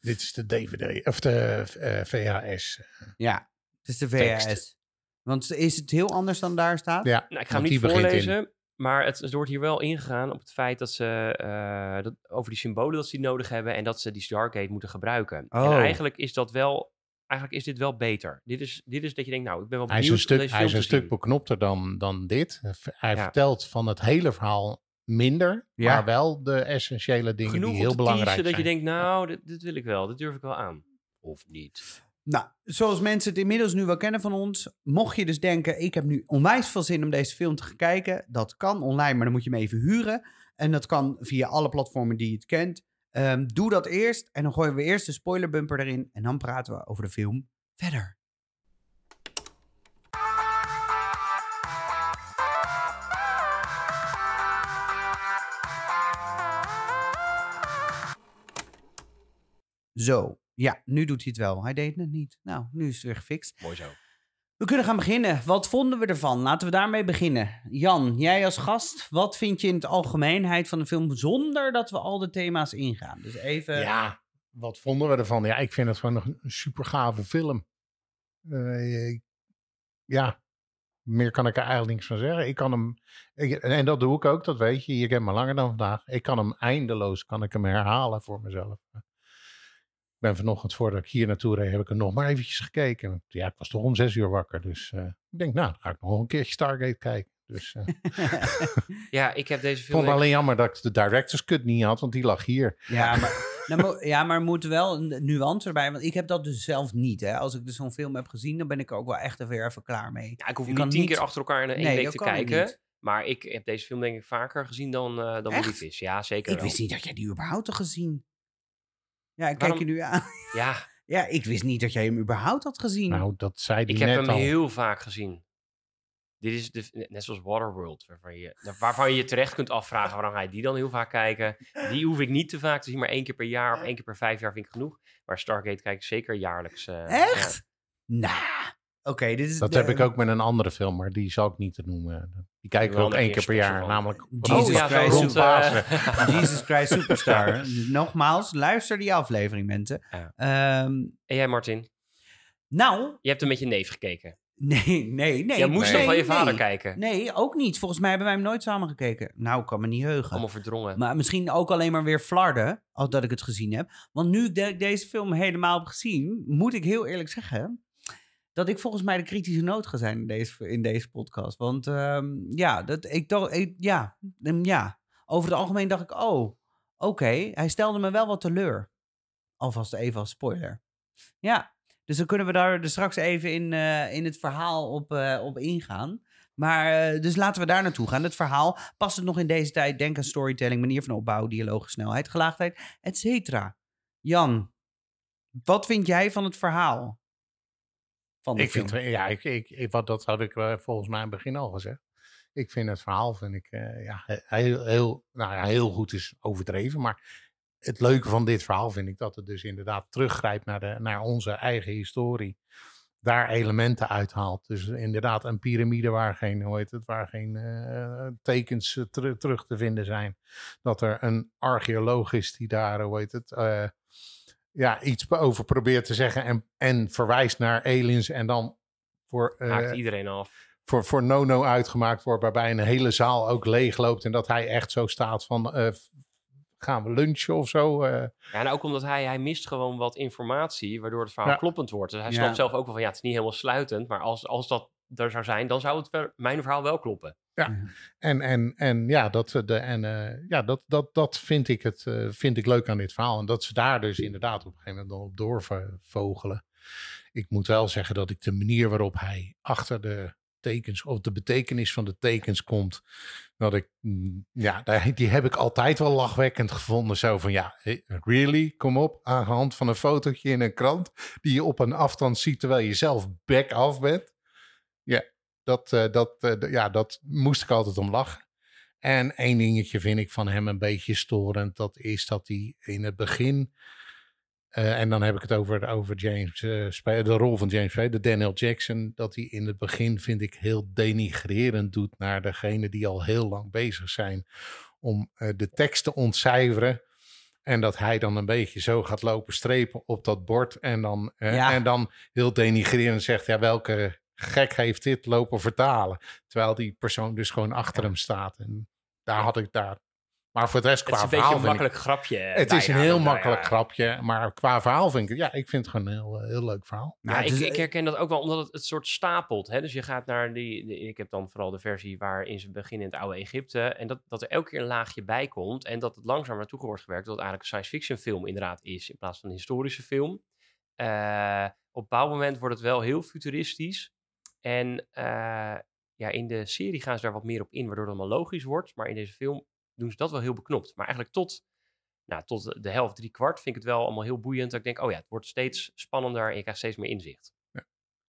Dit is de DVD, of de eh, VHS. ja. Het is de. VHS. Want is het heel anders dan daar staat? Ja, Nou, ik ga hem niet voorlezen. Maar het, het wordt hier wel ingegaan op het feit dat ze eh, dat, over die symbolen dat ze die nodig hebben. En dat ze die Stargate moeten gebruiken. Oh. En eigenlijk is dat wel. Eigenlijk is dit wel beter. Dit is, dit is dat je denkt, nou, ik ben wel Hij is benieuwd een stuk, deze hij is film een stuk beknopter dan, dan dit. Hij Ja. vertelt van het hele verhaal minder, Ja. maar wel de essentiële dingen Genoeg die heel belangrijk zijn. dat je denkt, nou, dit, dit wil ik wel. Dit durf ik wel aan. Of niet. Nou, zoals mensen het inmiddels nu wel kennen van ons, mocht je dus denken, ik heb nu onwijs veel zin om deze film te gaan kijken, dat kan online, maar dan moet je hem even huren. En dat kan via alle platformen die je het kent. Ehm, doe dat eerst en dan gooien we eerst de spoilerbumper erin en dan praten we over de film verder. Zo, ja, nu doet hij het wel. Hij deed het niet. Nou, nu is het weer gefixt. Mooi zo. We kunnen gaan beginnen. Wat vonden we ervan? Laten we daarmee beginnen. Jan, jij als gast, wat vind je in het algemeenheid van de film zonder dat we al de thema's ingaan? Dus even. Ja, wat vonden we ervan? Ja, ik vind het gewoon een super gave film. Eh, ja, meer kan ik er eigenlijk niks van zeggen. Ik kan hem, en dat doe ik ook, dat weet je. Je kent me langer dan vandaag. Ik kan hem eindeloos, kan ik hem herhalen voor mezelf. Ik ben vanochtend voordat ik hier naartoe reed, heb ik er nog maar eventjes gekeken. Ja, ik was toch om zes uur wakker. Dus eh, ik denk, nou, dan ga ik nog een keertje Stargate kijken. Dus eh, Ja, ik heb deze ik film... vond het alleen jammer dat ik de director's cut niet had, want die lag hier. ja, maar Nou, ja, maar er moet wel een nuance erbij. Want ik heb dat dus zelf niet. Hè. Als ik dus zo'n film heb gezien, dan ben ik er ook wel echt even, even klaar mee. Ja, ik hoef Je niet kan tien niet- keer achter elkaar in één Nee, week te kan ik kijken. niet. Maar ik heb deze film denk ik vaker gezien dan, eh dan Echt? Movies. Ja, zeker Ik wel. wist niet dat jij die überhaupt had gezien. Ja, ik Waarom- kijk je nu aan. Ja, Ja, ik wist niet dat jij hem überhaupt had gezien. Nou, dat zei hij ik heb hem al. heel vaak gezien. Dit is de, net zoals Waterworld, waarvan je, waarvan je je terecht kunt afvragen waarom ga je die dan heel vaak kijken. Die hoef ik niet te vaak te zien, maar één keer per jaar of één keer per vijf jaar vind ik genoeg. Maar Stargate kijk ik zeker jaarlijks. eh, Echt? Nou, oké. dit is Dat de- heb ik ook met een andere film, maar die zal ik niet te noemen. Die kijken we Wel ook een één keer per jaar, van. namelijk Jesus oh ja, Christ, Pasen. Jesus Christ Superstar. Nogmaals, luister die aflevering, mensen. Ja. Ehm, En jij Martin, nou, je hebt hem met je neef gekeken. nee, nee, nee. Jij moest nee, dan van je vader nee. kijken. Nee, ook niet. Volgens mij hebben wij hem nooit samen gekeken. Nou, ik kan me niet heugen. Allemaal verdrongen. Maar misschien ook alleen maar weer flarden, als dat ik het gezien heb. Want nu ik de- deze film helemaal heb gezien, moet ik heel eerlijk zeggen dat ik volgens mij de kritische noot ga zijn in deze, in deze podcast. Want ehm, ja, dat, ik ik, ja, mm, ja, over het algemeen dacht ik, oh, oké, hij stelde me wel wat teleur. Alvast even als spoiler. Ja, dus dan kunnen we daar dus straks even in, eh, in het verhaal op, eh, op ingaan. Maar eh, dus laten we daar naartoe gaan. Het verhaal past het nog in deze tijd. Denk aan storytelling, manier van opbouw, dialoog, snelheid, gelaagdheid, et cetera. Jan, wat vind jij van het verhaal? Van de Ik film? vind, ja, ik, ik, ik- wat, dat had ik eh, volgens mij in het begin al gezegd. Ik vind het verhaal vind ik, eh, ja, he- heel, heel, nou ja, heel goed is overdreven. Maar het leuke van dit verhaal vind ik dat het dus inderdaad teruggrijpt naar, de, naar onze eigen historie. Daar elementen uithaalt. Dus inderdaad een piramide waar geen, hoe heet het, waar geen eh, tekens teru- terug te vinden zijn. Dat er een archeoloog is die daar, hoe heet het, ja, iets over probeert te zeggen en, en verwijst naar aliens en dan voor, eh, Haakt iedereen af. voor, voor Nono uitgemaakt wordt, waarbij een hele zaal ook leeg loopt en dat hij echt zo staat van, eh, gaan we lunchen of zo? eh. Ja, en ook omdat hij, hij mist gewoon wat informatie, waardoor het verhaal Ja. kloppend wordt. Dus hij Ja. snapt zelf ook wel van, ja, het is niet helemaal sluitend, maar als, als dat er zou zijn, dan zou het wel- mijn verhaal wel kloppen. En, en, en ja, dat, de, en, eh, ja dat, dat, dat vind, ik het, eh, vind ik leuk aan dit verhaal. En dat ze daar dus inderdaad op een gegeven moment dan op doorvogelen. Ik moet wel zeggen dat ik de manier waarop hij achter de tekens of de betekenis van de tekens komt, dat ik, mm, ja, die heb ik altijd wel lachwekkend gevonden. Zo van, ja, eh, really? Kom op, aan de hand van een fotootje in een krant, die je op een afstand ziet terwijl je zelf back af bent. Dat, eh, dat, eh, ja, dat moest ik altijd om lachen. En één dingetje vind ik van hem een beetje storend. Dat is dat hij in het begin. eh, en dan heb ik het over, over James, Spa- de rol van James Spade, de Daniel Jackson. Dat hij in het begin, vind ik, heel denigrerend doet naar degene die al heel lang bezig zijn om de tekst te ontcijferen. En dat hij dan een beetje zo gaat lopen strepen op dat bord. En dan, Ja. en dan heel denigrerend zegt: ja, welke gek heeft dit lopen vertalen? Terwijl die persoon dus gewoon achter hem staat. En daar had ik daar. Maar voor de rest, Het qua is een beetje verhaal. een ik- makkelijk grapje. het is een heel makkelijk grapje. Maar qua verhaal vind ik het. Ja, ik vind het gewoon een heel, eh, heel leuk verhaal. Ja, Nou, ik, het is- ik herken dat ook wel omdat het het soort stapelt. Hè? Dus je gaat naar die, Ik heb dan vooral de versie waarin ze beginnen in het oude Egypte. En dat, dat er elke keer een laagje bij komt. En dat het langzaam naartoe wordt gewerkt. Dat het eigenlijk een science fiction film inderdaad is. In plaats van een historische film. Eh, op een bepaald moment wordt het wel heel futuristisch. En eh, ja, in de serie gaan ze daar wat meer op in. Waardoor het allemaal logisch wordt. Maar in deze film doen ze dat wel heel beknopt. Maar eigenlijk tot nou, tot de- helft, drie kwart vind ik het wel allemaal heel boeiend. Dat ik denk, oh ja, het wordt steeds spannender en je krijgt steeds meer inzicht.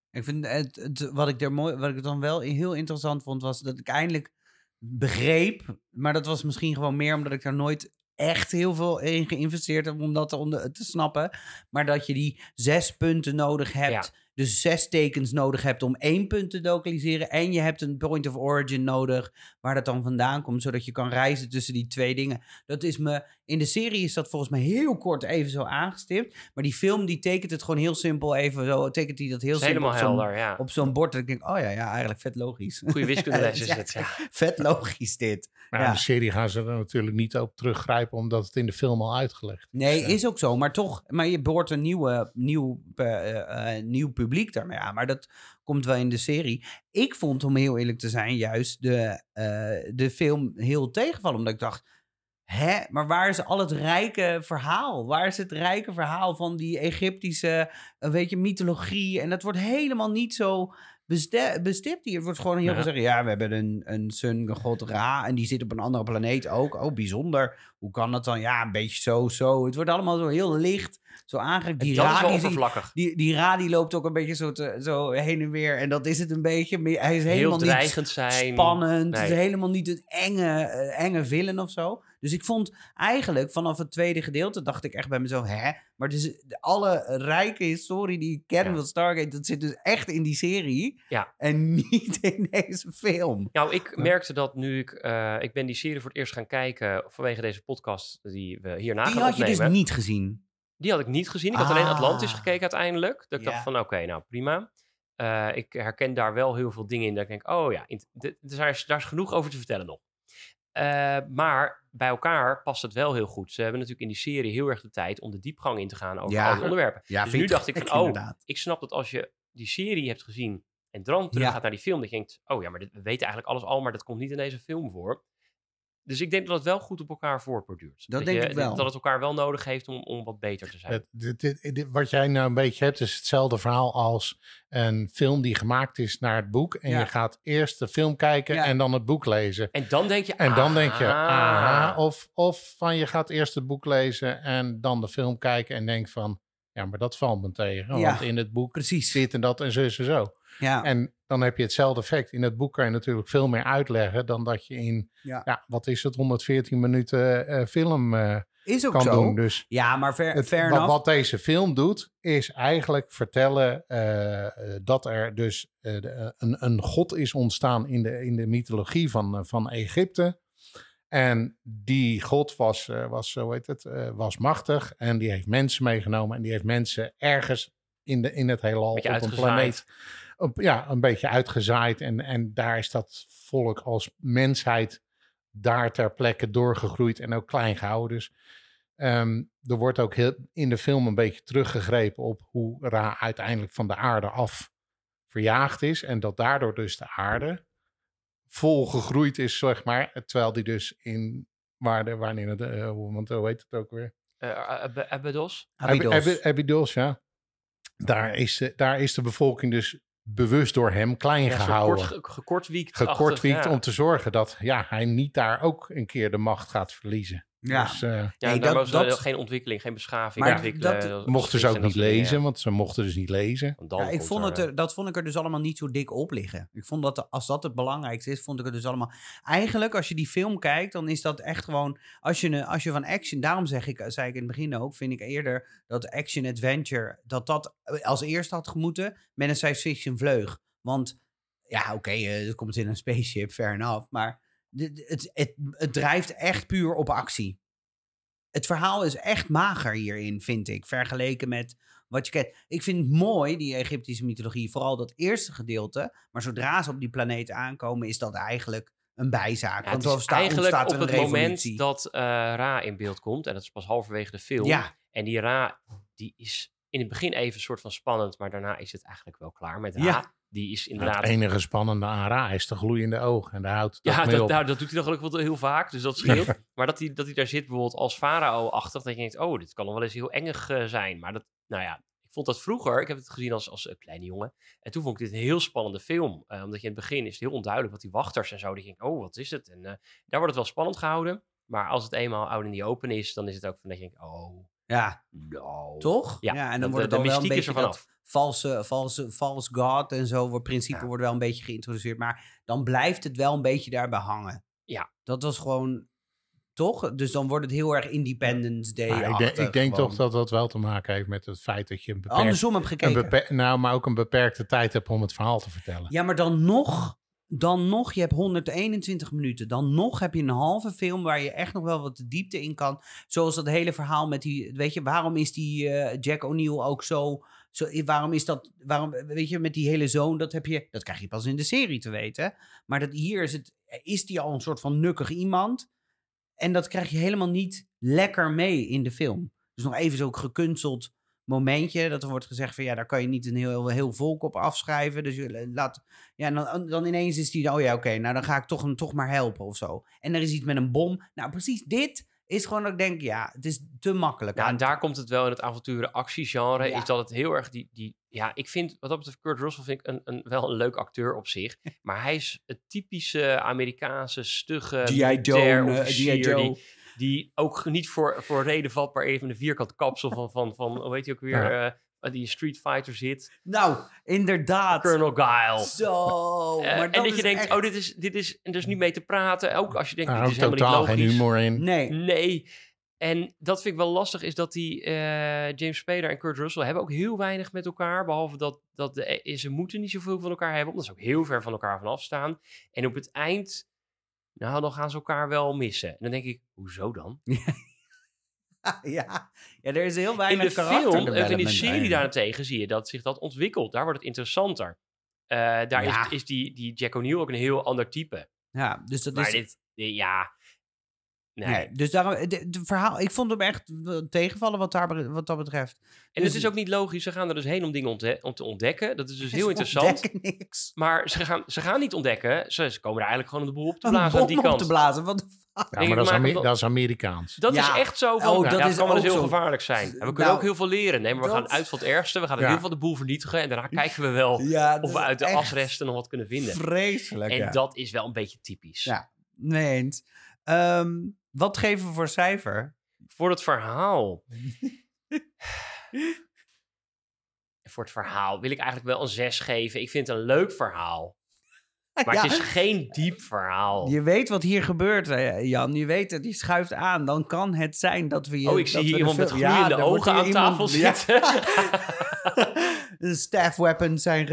Ik vind het, het- wat ik er mooi, wat ik dan wel heel interessant vond, was dat ik eindelijk begreep, maar dat was misschien gewoon meer omdat ik daar nooit echt heel veel in geïnvesteerd heb om dat te, te snappen. Maar dat je die zes punten nodig hebt, dus zes tekens nodig hebt om één punt te lokaliseren. En je hebt een point of origin nodig waar dat dan vandaan komt, zodat je kan reizen tussen die twee dingen. Dat is me, in de serie is dat volgens mij heel kort even zo aangestipt. Maar die film die tekent het gewoon heel simpel even zo, tekent hij dat heel simpel helemaal op zo'n- helder, ja. op zo'n bord. Dat ik denk, oh ja, ja, eigenlijk vet logisch. Goede wiskundeles is het, ja. Vet logisch dit. Maar Ja. in de serie gaan ze er natuurlijk niet op teruggrijpen, omdat het in de film al uitgelegd is. Nee, Eh, is ook zo. Maar toch, maar je boort een nieuwe, nieuw, eh, eh, nieuw publiek daarmee aan. Maar dat komt wel in de serie. Ik vond, om heel eerlijk te zijn, juist de, eh, de film heel tegenvallen. Omdat ik dacht, hè, maar waar is al het rijke verhaal? Waar is het rijke verhaal van die Egyptische, eh, weet je, mythologie? En dat wordt helemaal niet zo bestipt hier. Het wordt gewoon heel Ja. veel zeggen, ja, we hebben een, een sun, god Ra, en die zit op een andere planeet ook. Oh, bijzonder. Hoe kan dat dan? Ja, een beetje zo, zo. Het wordt allemaal zo heel licht, zo. En Die dat is Ra, wel die, die, die Ra, die loopt ook een beetje zo, te- zo heen en weer. En dat is het een beetje. Hij is Heel helemaal niet zijn. spannend. Het is helemaal niet een enge, eh, enge villain of zo. Dus ik vond eigenlijk vanaf het tweede gedeelte dacht ik echt bij mezelf, hè? Maar dus alle rijke historie die ik ken Ja. van Stargate, dat zit dus echt in die serie. Ja. En niet in deze film. Nou, ik merkte dat nu ik... eh, ik ben die serie voor het eerst gaan kijken vanwege deze podcast die we hierna die gaan had je opnemen. dus niet gezien. Die had ik niet gezien. Ik had alleen Atlantis Ah. gekeken uiteindelijk. Dat ik Ja. dacht van, oké, nou prima. Eh, ik herken daar wel heel veel dingen in. Dat ik denk, oh ja, daar, is, daar is genoeg over te vertellen nog. Eh, maar bij elkaar past het wel heel goed. Ze hebben natuurlijk in die serie heel erg de tijd om de diepgang in te gaan over Ja. al die onderwerpen. Ja, dus nu dacht ik van, oh, ik snap dat als je die serie hebt gezien en dan terug Ja. gaat naar die film, dat je denkt, oh ja, maar dit, we weten eigenlijk alles al, maar dat komt niet in deze film voor. Dus ik denk dat het wel goed op elkaar voorborduurt. Dat denk je, ik wel. Dat het elkaar wel nodig heeft om, om wat beter te zijn. Het- dit- dit- dit- wat jij nou een beetje hebt, is hetzelfde verhaal als een film die gemaakt is naar het boek. En Ja. je gaat eerst de film kijken Ja. en dan het boek lezen. En dan denk je, En dan denk je, ah. aha. Of, of van je gaat eerst het boek lezen en dan de film kijken en denkt van, ja, maar dat valt me tegen. Ja. Want in het boek Precies. zit en dat en zo en zo. Ja. En dan heb je hetzelfde effect. In het boek kan je natuurlijk veel meer uitleggen dan dat je in, Ja. ja, wat is het, 114 minuten eh, film eh, is ook kan zo. doen. Dus Ja, maar ver, het, fair wat, wat deze film doet, is eigenlijk vertellen eh, dat er dus de- een, een god is ontstaan in de, in de mythologie van, van Egypte. En die god was, eh, was, zo heet het, eh, was machtig. En die heeft mensen meegenomen. En die heeft mensen ergens in, de, in het heelal op een planeet. Op, ja, een beetje uitgezaaid. En, en daar is dat volk als mensheid daar ter plekke doorgegroeid en ook klein gehouden. Dus ehm, er wordt ook heel, in de film een beetje teruggegrepen op hoe Ra uiteindelijk van de aarde af verjaagd is. En dat daardoor dus de aarde vol gegroeid is, zeg maar. Terwijl die dus in waarde, wanneer het, eh, hoe- want hoe heet het ook weer? Abydos? Abydos. Abydos, ja. Daar is, de, daar is de bevolking dus bewust door hem klein Ja, gehouden. kort, ge- gekortwiekt. gekortwiekt ja. om te zorgen dat ja, hij niet daar ook een keer de macht gaat verliezen. Ja. Dus, eh, Ja, Nee, daar dat- dat- geen ontwikkeling, geen beschaving Maar ontwikkelen. dat- dat- mochten ze ook dat niet lezen, want ze mochten dus niet lezen. Ja, ik vond er, het, er- dat vond ik er dus allemaal niet zo dik op liggen. Ik vond dat als dat het belangrijkste is, vond ik het dus allemaal. Eigenlijk, als je die film kijkt, dan is dat echt gewoon. Als je, een- als je van action. Daarom zeg ik, zei ik in het begin ook, vind ik eerder dat action adventure. dat dat als eerste had gemoeten met een science fiction vleug. Want ja, oké, eh, het komt in een spaceship, fair enough. Maar het, het, het drijft echt puur op actie. Het verhaal is echt mager hierin, vind ik. Vergeleken met wat je kent. Ik vind het mooi, die Egyptische mythologie, vooral dat eerste gedeelte. Maar zodra ze op die planeet aankomen, is dat eigenlijk een bijzaak. Ja, Want het is eigenlijk op het moment dat eh, Ra in beeld komt, en dat is pas halverwege de film. Ja, En die Ra, die is in het begin even een soort van spannend, maar daarna is het eigenlijk wel klaar met Ra. Ja. Die is Nou, inderdaad... het enige spannende aan Ra is de gloeiende ogen. En daar houdt het ja, dat, nou, dat doet hij dan gelukkig wel heel vaak, dus dat scheelt. maar dat hij, dat hij daar zit bijvoorbeeld als farao-achtig, dat je denkt, oh, dit kan nog wel eens heel engig eh, zijn. Maar dat, nou ja, ik vond dat vroeger, ik heb het gezien als, als eh, kleine jongen, en toen vond ik dit een heel spannende film. eh, omdat je in het begin is het heel onduidelijk wat die wachters en zo, die denken, oh, wat is het? En daar wordt het wel spannend gehouden. Maar als het eenmaal out in the open is, dan is het ook van dat je denkt, oh, ja, nou. toch? Ja, en dan wordt de- het de al wel een beetje dat vanaf. valse, valse, false god en zo. Voor principe Ja. wordt wel een beetje geïntroduceerd. Maar dan blijft het wel een beetje daarbij hangen. Ja. Dat was gewoon, toch? Dus dan wordt het heel erg Independence Day. Ik, denk- ik denk toch dat dat wel te maken heeft met het feit dat je een beperkt, Andersom heb een gekeken. beper- nou, maar ook een beperkte tijd hebt om het verhaal te vertellen. Ja, maar dan nog, dan nog, je hebt 121 minuten. Dan nog heb je een halve film waar je echt nog wel wat de diepte in kan. Zoals dat hele verhaal met die, weet je, waarom is die eh, Jack O'Neill ook zo, zo, waarom is dat, waarom, weet je, met die hele zoon, dat heb je, dat krijg je pas in de serie te weten. Maar dat hier is het, is die al een soort van nukkig iemand. En dat krijg je helemaal niet lekker mee in de film. Dus nog even zo'n gekunsteld momentje. Dat er wordt gezegd van ja, daar kan je niet een heel, heel volk op afschrijven. Dus je laat. Ja, dan, dan ineens is die. Oh ja, oké, nou dan ga ik toch, hem toch maar helpen of zo. En er is iets met een bom. Nou, precies dit is gewoon dat ik denk, ja, het is te makkelijk. Ja, en daar komt het wel in het avonturen actiegenre. Ja. Is dat het heel erg die, die... Ja, ik vind, wat dat betreft, Kurt Russell vind ik een, een, wel een leuk acteur op zich. Maar hij is het typische Amerikaanse stugge Joe, G.I. Joe. Die, die ook niet voor, voor reden valt, maar even een vierkant kapsel van, van, van hoe heet hij ook weer, Ja. eh, die Street Fighter zit. Nou, inderdaad. Colonel Guile. Zo. Eh, maar en dat je denkt, echt- oh, dit is, dit is, en er is niet mee te praten. Ook als je denkt, dit is helemaal niet geen logisch. humor in. Nee. Nee. En dat vind ik wel lastig, is dat die eh, James Spader en Kurt Russell hebben ook heel weinig met elkaar. Behalve dat, dat de, ze moeten niet zoveel van elkaar hebben, omdat ze ook heel ver van elkaar vanaf staan. En op het eind, nou, dan gaan ze elkaar wel missen. En dan denk ik, hoezo dan? ja. ja, er is heel In weinig de film, of in de serie bij. daarentegen, zie je dat zich dat ontwikkelt. Daar wordt het interessanter. Eh, daar Ja. is, is die, die Jack O'Neill ook een heel ander type. Ja, dus dat Maar is... dit- ja... Nee. Nee, dus daarom, de, de verhaal, ik vond hem echt wel tegenvallen wat, daar, wat dat betreft. En Dus- het is ook niet logisch. Ze gaan er dus heen om dingen ontde- om te ontdekken. Dat is dus heel Ze interessant. ontdekken niks. Maar ze gaan, ze gaan niet ontdekken. Ze, ze komen er eigenlijk gewoon om de boel op te Een blazen aan die op kant. te blazen. Wat de fuck? Ja, maar dat is, dat Amerikaans. Dat Ja. is echt zo van, Oh, ja, dat kan wel eens ook heel zo. gevaarlijk zijn. En we kunnen Nou, ook heel veel leren. Nee, maar we dat- gaan uit van het ergste. We gaan in Ja. ieder geval de boel vernietigen. En daarna kijken we wel of we uit de echt asresten nog wat kunnen vinden. Vreselijk, En ja. dat is wel een beetje typisch. Ja. Nee eens. Ehm, wat geven we voor cijfer? Voor het verhaal. Voor het verhaal wil ik eigenlijk wel een 6 geven. Ik vind het een leuk verhaal. Maar Ja. het is geen diep verhaal. Je weet wat hier gebeurt, eh, Jan. Je weet het, die schuift aan. Dan kan het zijn dat we oh, ik zie hier iemand met Ja, gloeiende ogen aan iemand- tafel ja. zitten. de staff weapons zijn,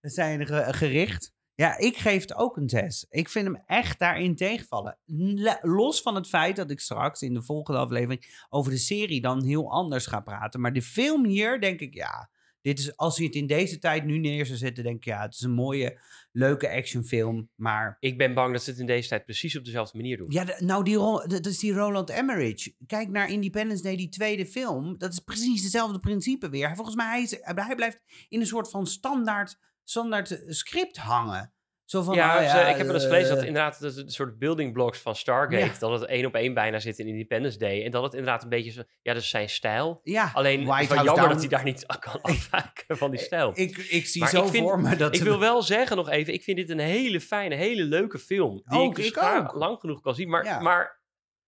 zijn ge- gericht. Ja, ik geef het ook een 6. Ik vind hem echt daarin tegenvallen. Le- Los van het feit dat ik straks in de volgende aflevering over de serie dan heel anders ga praten. Maar de film hier, denk ik, ja, dit is, als je het in deze tijd nu neer zou zetten, denk ik, ja, het is een mooie, leuke actionfilm. Maar ik ben bang dat ze het in deze tijd precies op dezelfde manier doen. ja, de- nou, die, dat is die Roland Emmerich. Kijk naar Independence Day, die tweede film. Dat is precies hetzelfde principe weer. Volgens mij, hij, is, hij blijft in een soort van standaard, standaard script hangen. Zo van, ja, oh ze- ik heb wel eens gelezen dat eh, inderdaad de, de soort building blocks van Stargate, Ja. dat het één op één bijna zit in Independence Day. En dat het inderdaad een beetje zo, ja, dat is zijn stijl. Ja, Alleen, het is White wel jammer Down- dat hij daar niet kan afwijken van die stijl. Ik, ik zie Maar zo ik vind- voor me dat... Ik wil wel zeggen nog even, ik vind dit een hele fijne, hele leuke film. Die Ook, ik dus ik graag ook. lang genoeg kan zien. Maar, Ja. maar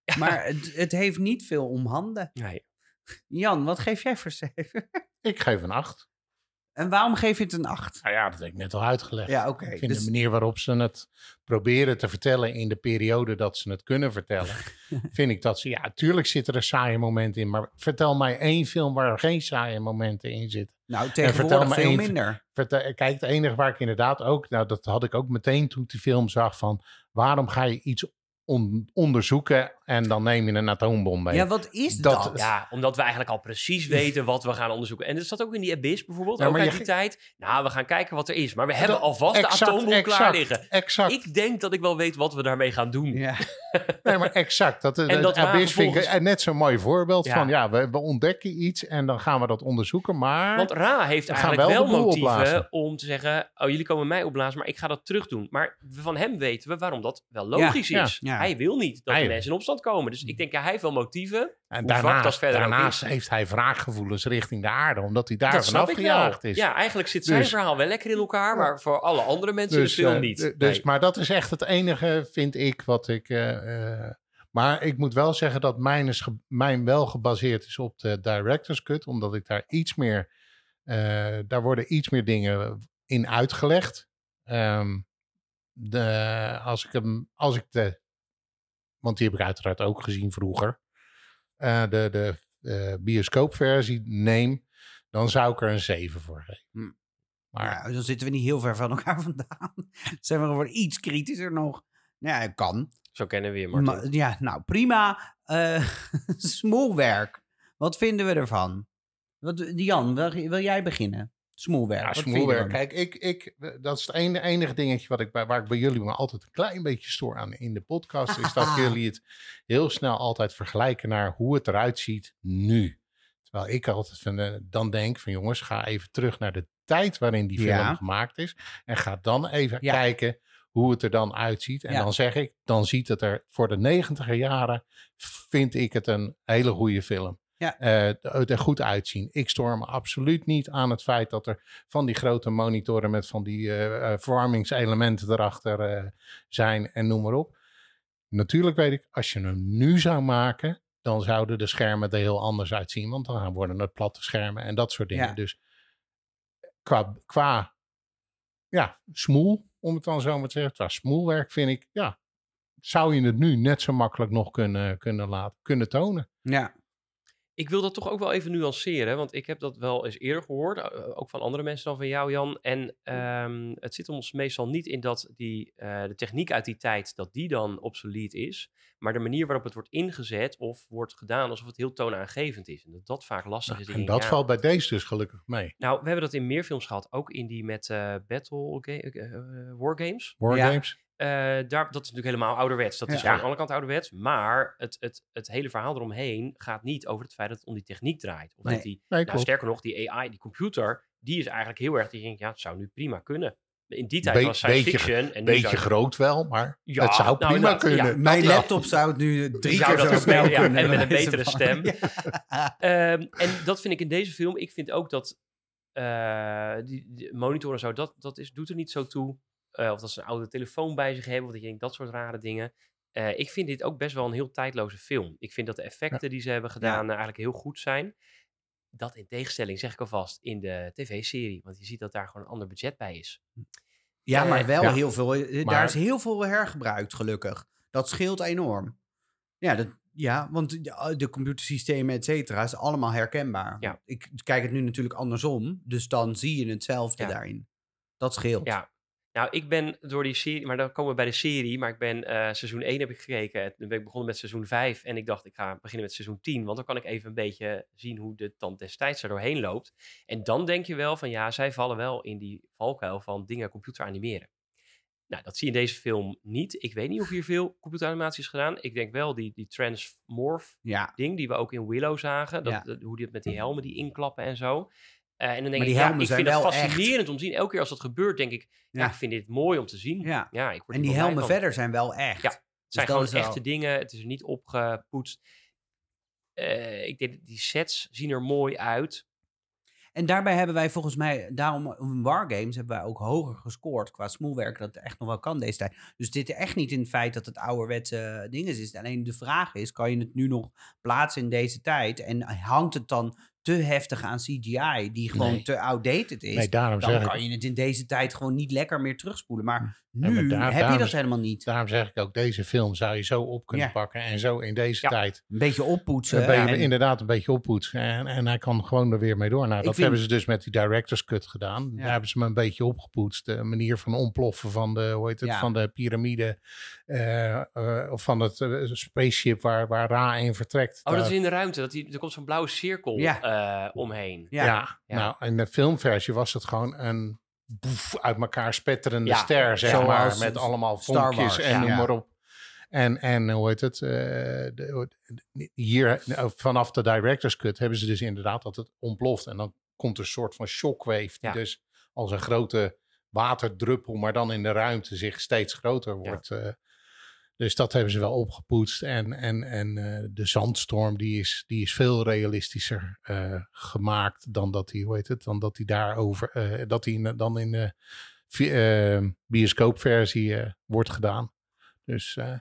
Maar het, het heeft niet veel om handen. nee. Jan, wat geef jij voor cijfer? Ik geef een 8. En waarom geef je het een 8? Nou ja, dat heb ik net al uitgelegd. Ja, oké. Ik vind dus- de manier waarop ze het proberen te vertellen in de periode dat ze het kunnen vertellen, vind ik dat ze, ja, tuurlijk zitten er saaie momenten in, maar vertel mij één film waar er geen saaie momenten in zitten. nou, tegenwoordig veel één- minder. Vertel, kijk, het enige waar ik inderdaad ook, nou dat had ik ook meteen toen ik die film zag van, waarom ga je iets on- onderzoeken en dan neem je een atoombom mee? Ja, wat is dat? Dat- Ja, omdat we eigenlijk al precies weten wat we gaan onderzoeken. En dat zat ook in die Abyss bijvoorbeeld, Ja, ook uit die tijd. Nou, we gaan kijken wat er is. Maar we hebben Dat- alvast de exact, atoombom klaar exact, liggen. Exact. Ik denk dat ik wel weet wat we daarmee gaan doen. Ja. Nee, maar exact. Dat, En en dat Abyss vind ik net zo'n mooi voorbeeld Ja. van, ja, we, we ontdekken iets en dan gaan we dat onderzoeken, maar... Want Ra heeft We gaan eigenlijk wel motieven opblazen. om te zeggen... oh, jullie komen mij opblazen, maar ik ga dat terug doen. Maar van hem weten we waarom dat wel logisch ja, is. ja. Hij wil niet dat Hij- de mensen in opstand komen. Dus ik denk, ja, hij heeft wel motieven. En daarnaast, heeft hij wraakgevoelens richting de aarde, omdat hij daar dat vanaf gejaagd is. Ja, eigenlijk zit zijn Dus- verhaal wel lekker in elkaar... maar voor alle andere mensen dus, in de film eh, niet. dus, Nee. Maar dat is echt het enige, vind ik, wat ik... eh, eh, maar ik moet wel zeggen dat mijn, is mijn wel gebaseerd is op de director's cut, omdat ik daar iets meer... daar worden iets meer dingen in uitgelegd. Ehm, de, als ik hem, als ik de, want die heb ik uiteraard ook gezien vroeger, eh, de, de eh, bioscoopversie neem, dan zou ik er een 7 voor geven. Hm. Maar Nou, dan zitten we niet heel ver van elkaar vandaan. Zijn we gewoon iets kritischer nog. Nou Ja, kan. Zo kennen we je, Martin. Maar, ja, nou prima. Eh smoelwerk. Wat vinden we ervan? Wat, Jan, wil, wil jij beginnen? Smoelwerk. Ja? Kijk, ik, ik, dat is het enige dingetje wat ik waar ik bij jullie me altijd een klein beetje stoor aan in de podcast. Is dat jullie het heel snel altijd vergelijken naar hoe het eruit ziet nu. Terwijl ik altijd van, eh, dan denk van jongens, ga even terug naar de tijd waarin die film Ja. gemaakt is. En ga dan even Ja. kijken hoe het er dan uitziet. En Ja. dan zeg ik, dan ziet het er voor de negentiger jaren, vind ik het een hele goede film. Ja. Eh, er goed uitzien. Ik stoor me absoluut niet aan het feit dat er van die grote monitoren met van die eh, eh, verwarmingselementen erachter zijn en noem maar op. Natuurlijk weet ik, als je hem nu zou maken, dan zouden de schermen er heel anders uitzien. Want dan worden het platte schermen en dat soort dingen. Ja. Dus qua, qua ja, smoel, om het dan zo maar te zeggen, qua smoelwerk vind ik, ja, zou je het nu net zo makkelijk nog kunnen, kunnen, laten, kunnen tonen. Ja. Ik wil dat toch ook wel even nuanceren, want ik heb dat wel eens eerder gehoord, eh, ook van andere mensen dan van jou, Jan. En ehm, het zit ons meestal niet in dat die, eh, de techniek uit die tijd, dat die dan obsolet is, maar de manier waarop het wordt ingezet of wordt gedaan alsof het heel toonaangevend is. En dat dat vaak lastig is. en dat ja. valt bij deze dus gelukkig mee. Nou, we hebben dat in meer films gehad, ook in die met eh, Battle ga- eh, eh, Wargames. Wargames. Eh, daar, dat is natuurlijk helemaal ouderwets. Dat is Ja. aan de andere kant ouderwets. Maar het, het, het hele verhaal eromheen gaat niet over het feit dat het om die techniek draait. Of Nee. dat die, Nee, nou, sterker nog, die AI, die computer, die is eigenlijk heel erg... Die denkt, ja, het zou nu prima kunnen. In die tijd Be- was science beetje- fiction. En nu Beetje zou- groot wel, maar Ja, het zou nou, prima inderdaad, kunnen. ja. Mijn laptop zou het nu drie Zou keer zo snel kunnen, ja. kunnen. En met een betere van. stem. Ja. Ehm, en dat vind ik in deze film. Ik vind ook dat eh, die, die monitor en zo, dat, dat is, doet er niet zo toe. Eh, of dat ze een oude telefoon bij zich hebben, of dat je denkt, dat soort rare dingen. Eh, ik vind dit ook best wel een heel tijdloze film. Ik vind dat de effecten die ze hebben gedaan eh, eigenlijk heel goed zijn. Dat in tegenstelling, zeg ik alvast, in de tv-serie. Want je ziet dat daar gewoon een ander budget bij is. Ja, maar wel ja. heel veel. Maar- Daar is heel veel hergebruikt, gelukkig. Dat scheelt enorm. Ja, dat, ja want de, de computersystemen, et cetera, is allemaal herkenbaar. Ja. Ik kijk het nu natuurlijk andersom, dus dan zie je hetzelfde Ja. daarin. Dat scheelt. Ja. Nou, ik ben door die serie, maar dan komen we bij de serie. Maar ik ben eh, seizoen 1 heb ik gekeken. Toen ben ik begonnen met seizoen 5. En ik dacht, ik ga beginnen met seizoen 10. Want dan kan ik even een beetje zien hoe de tand destijds er doorheen loopt. En dan denk je wel van ja, zij vallen wel in die valkuil van dingen computer animeren. Nou, dat zie je in deze film niet. Ik weet niet of hier veel computeranimatie is gedaan. Ik denk wel die, die Transmorph Ja. ding die we ook in Willow zagen. Dat, Ja. dat- hoe die het met die helmen die inklappen en zo. Eh, en dan denk ik, ja, ik zijn vind echt. fascinerend om te zien. Elke keer als dat gebeurt, denk ik, ja. Ja. ik vind dit mooi om te zien. Ja. Ja, ik word En die helmen van. verder zijn wel echt. Ja. Het zijn dat gewoon echte dingen. Het is er niet opgepoetst. Eh, ik denk, die sets zien er mooi uit. En daarbij hebben wij volgens mij, daarom in Wargames hebben wij ook hoger gescoord qua smoelwerk, dat het echt nog wel kan deze tijd. Dus dit is echt niet in het feit dat het ouderwetse dingen is. Alleen de vraag is, kan je het nu nog plaatsen in deze tijd? En hangt het dan te heftig aan CGI, die gewoon Nee. te outdated is? Nee, daarom dan zeg ik, kan je het in deze tijd gewoon niet lekker meer terugspoelen. Maar Ja, nu daar- heb je dat helemaal niet. daarom zeg ik ook, deze film zou je zo op kunnen Ja. pakken. En zo in deze Ja. tijd Een beetje oppoetsen. Dan ben je en- inderdaad een beetje oppoetsen. En, en hij kan gewoon er weer mee door. Nou, Ik dat vind- hebben ze dus met die director's cut gedaan. Ja. Daar hebben ze me een beetje opgepoetst. De manier van ontploffen van de, hoe heet het, Ja. van de piramide. eh, eh, of van het eh, spaceship waar, waar Ra in vertrekt. Oh, dat is in de ruimte. Dat die, er komt zo'n blauwe cirkel Ja. eh, omheen. Ja. ja, Ja. nou, in de filmversie was het gewoon een boef, uit elkaar spetterende Ja, ster, zeg maar. Met allemaal vonkjes en ja. noem Ja. maar op. En, en hoe heet het? eh, de- hier, nou, vanaf de director's cut hebben ze dus inderdaad dat het ontploft. En dan komt er een soort van shockwave. Die Ja. dus als een grote waterdruppel, maar dan in de ruimte zich steeds groter wordt. eh. Dus dat hebben ze wel opgepoetst. En, en, en eh, de zandstorm die is, die is veel realistischer eh, gemaakt dan dat hij, hoe heet het, dan dat hij daarover, eh, dat hij dan in de bioscoopversie eh, wordt gedaan. Dus eh,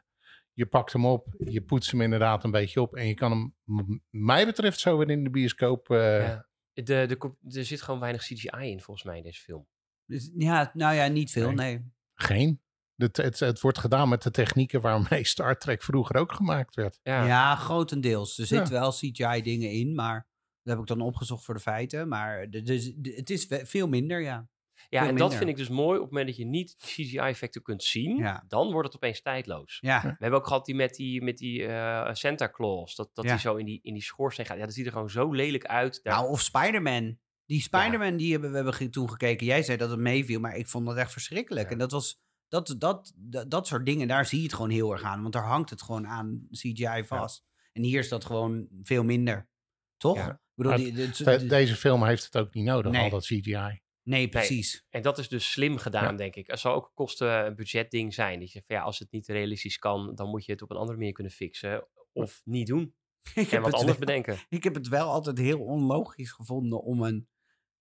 je pakt hem op, je poetst hem inderdaad een beetje op en je kan hem, mij betreft, zo weer in de bioscoop. eh, Ja. De, de, er zit gewoon weinig CGI in, volgens mij, in deze film. Dus, ja, nou ja, niet veel, Nee. nee. Geen. Het, het, het wordt gedaan met de technieken waarmee Star Trek vroeger ook gemaakt werd. Ja. Ja, grotendeels. Er Ja. zitten wel CGI-dingen in, maar dat heb ik dan opgezocht voor de feiten. Maar de, dus, de- het is veel minder, ja. Ja, Veel en dat vind ik dus mooi. Op het moment dat je niet CGI-effecten kunt zien, Ja. dan wordt het opeens tijdloos. Ja, We hebben ook gehad die met die, met die eh, Santa Claus. Dat, dat Ja. hij zo in die, in die schoorsteen gaat. Ja, dat ziet er gewoon zo lelijk uit. Daar- nou, of Spider-Man. Die Spider-Man, die hebben we hebben toen gekeken. Jij zei dat het meeviel, maar ik vond dat echt verschrikkelijk. Ja. En dat was... Dat, dat, dat, dat soort dingen, daar zie je het gewoon heel erg aan. Want daar hangt het gewoon aan CGI vast. En hier is dat gewoon veel minder. Toch? Ja. Ik bedoel, die, die- De- deze film heeft het ook niet nodig, Nee. al dat CGI. Nee, precies. En dat is dus slim gedaan, Ja. denk ik. Het zal ook een kosten budgetding zijn. Dat je van, ja, als het niet realistisch kan, dan moet je het op een andere manier kunnen fixen. Of niet doen. Ik En heb, wat anders wel, bedenken. ik heb het wel altijd heel onlogisch gevonden om een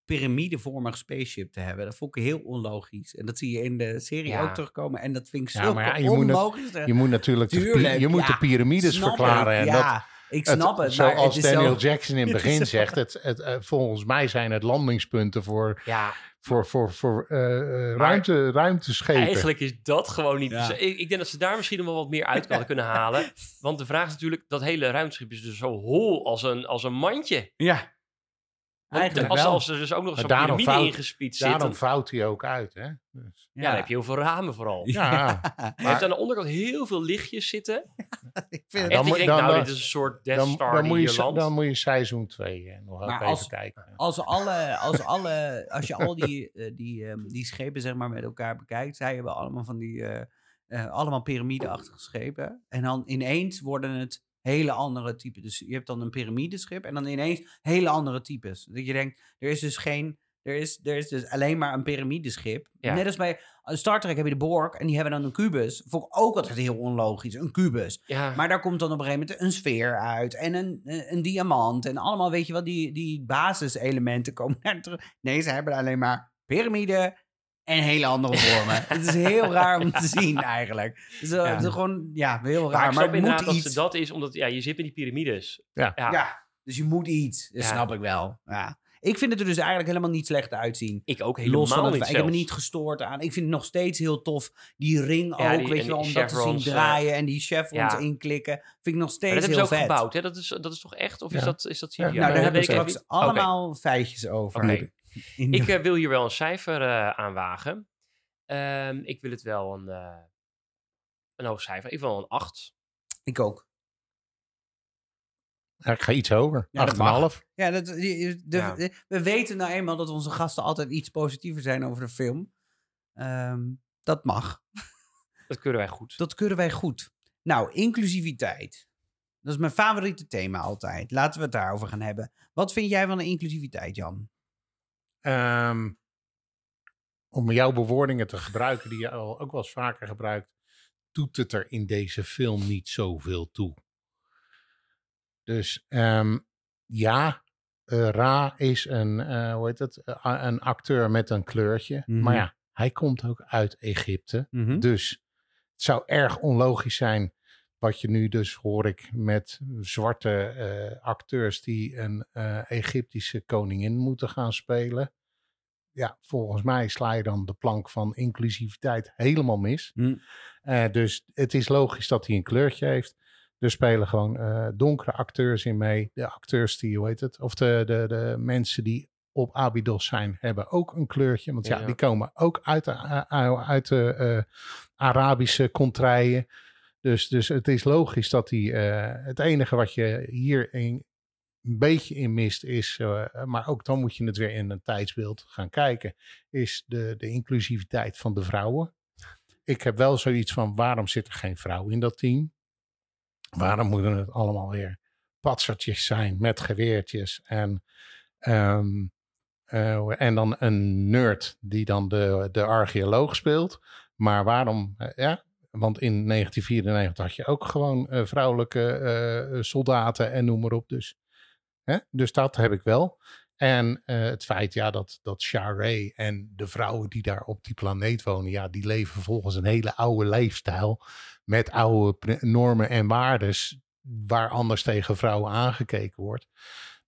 piramidevormig spaceship te hebben. Dat vond ik heel onlogisch. En dat zie je in de serie Ja. ook terugkomen. En dat vind ik Ja, zo maar ja, je moet onlogisch. Je moet natuurlijk de, je moet de piramides verklaren. en ja, dat, ik snap het. maar zoals het Daniel zo- Jackson in het begin zegt, het, het, eh, volgens mij zijn het landingspunten voor, Ja, voor, voor, voor eh, eh, ruimte, ruimteschepen. eigenlijk is dat gewoon niet... Ja. Ik, ik denk dat ze daar misschien nog wel wat meer uit hadden kunnen halen. Want de vraag is natuurlijk, dat hele ruimteschip is dus zo hol als een, als een mandje. Ja, eigenlijk als, er dus ook nog zo'n piramide fout- ingespied zit, Daarom dan, vouwt hij ook uit. Hè? Dus, ja. dan heb je heel veel ramen vooral. ja, Je hebt aan de onderkant heel veel lichtjes zitten. ik vind Echt, dan ik moet- denk, dan- nou, dan- dit is een soort Death dan, Star dan, moet je, dan moet je seizoen 2 nog Maar even als- kijken. als alle, als alle, als je al die, eh, die, ehm, die schepen zeg maar met elkaar bekijkt, zij hebben allemaal van die, eh, eh, allemaal piramideachtige schepen. En dan ineens worden het hele andere typen. Dus je hebt dan een piramideschip en dan ineens hele andere types. Dat je denkt, er is dus geen, er is, er is dus alleen maar een piramideschip. Ja. Net als bij eh, Star Trek heb je de Borg en die hebben dan een kubus. Vond ik ook altijd heel onlogisch, een kubus. ja, Maar daar komt dan op een gegeven moment een sfeer uit en een, een, een diamant. En allemaal, weet je wel, die, die basiselementen komen daar terug. Nee, ze hebben alleen maar piramide en hele andere vormen. het is heel raar om te zien eigenlijk. Dus, uh, Ja. het is gewoon, ja, heel maar raar. ik Maar snap het moet inderdaad dat iets. ze dat is, omdat ja, je zit in die piramides. Ja. ja. Ja, dus je moet iets. Dat Ja. snap ik wel. Ja. Ik vind het er dus eigenlijk helemaal niet slecht uitzien. Ik ook helemaal Los van het, niet ik heb me niet gestoord aan. Ik vind het nog steeds heel tof. Die ring Ja, ook, die- weet je wel, om dat te zien eh, draaien en die chevrons ja. inklikken. Vind ik nog Maar steeds dat hebben heel ze ook vet. gebouwd, hè? Dat is, dat is toch echt? Of is dat, is dat CGI? Nou, daar Dat hebben we ik straks allemaal feitjes over. In Ik eh, wil hier wel een cijfer eh aanwagen. Ehm, ik wil het wel een, eh, een hoog cijfer. Ik wil een 8. ik ook. Ja, ik ga iets hoger. Ja, dat 8,5. Ja, dat, die- de, Ja. de- we weten nou eenmaal dat onze gasten altijd iets positiever zijn over de film. Ehm, dat mag. Dat kunnen wij goed. Dat kunnen wij goed. Nou, inclusiviteit. Dat is mijn favoriete thema altijd. Laten we het daarover gaan hebben. Wat vind jij van de inclusiviteit, Jan? Ehm, om jouw bewoordingen te gebruiken, die je al ook wel eens vaker gebruikt, doet het er in deze film niet zoveel toe. Dus ehm, ja, eh, Ra is een, eh, hoe heet het, Eh, een acteur met een kleurtje. Mhm. Maar ja, hij komt ook uit Egypte. Dus het zou erg onlogisch zijn wat je nu dus hoor ik met zwarte eh, acteurs die een eh, Egyptische koningin moeten gaan spelen. Ja, volgens mij sla je dan de plank van inclusiviteit helemaal mis. Hm. Eh, dus het is logisch dat hij een kleurtje heeft. Er spelen gewoon donkere acteurs in mee. De acteurs die, hoe heet het, of de, de, de mensen die op Abydos zijn, hebben ook een kleurtje. Want ja, Ja. die komen ook uit de, uit de Arabische contraien. Dus, dus het is logisch dat die. Uh, het enige wat je hier een beetje in mist is. Uh, maar ook dan moet je het weer in een tijdsbeeld gaan kijken. Is de, de inclusiviteit van de vrouwen. Ik heb wel zoiets van: waarom zit er geen vrouw in dat team? Waarom moeten het allemaal weer patsertjes zijn met geweertjes en. Um, uh, en dan een nerd die dan de, de archeoloog speelt. Maar waarom? Ja, want in 1994 had je ook gewoon uh, vrouwelijke uh, soldaten en noem maar op. Dus, hè? dus dat heb ik wel. En uh, het feit ja, dat, dat Share en de vrouwen die daar op die planeet wonen, ja, die leven volgens een hele oude leefstijl. Met oude normen en waardes waar anders tegen vrouwen aangekeken wordt.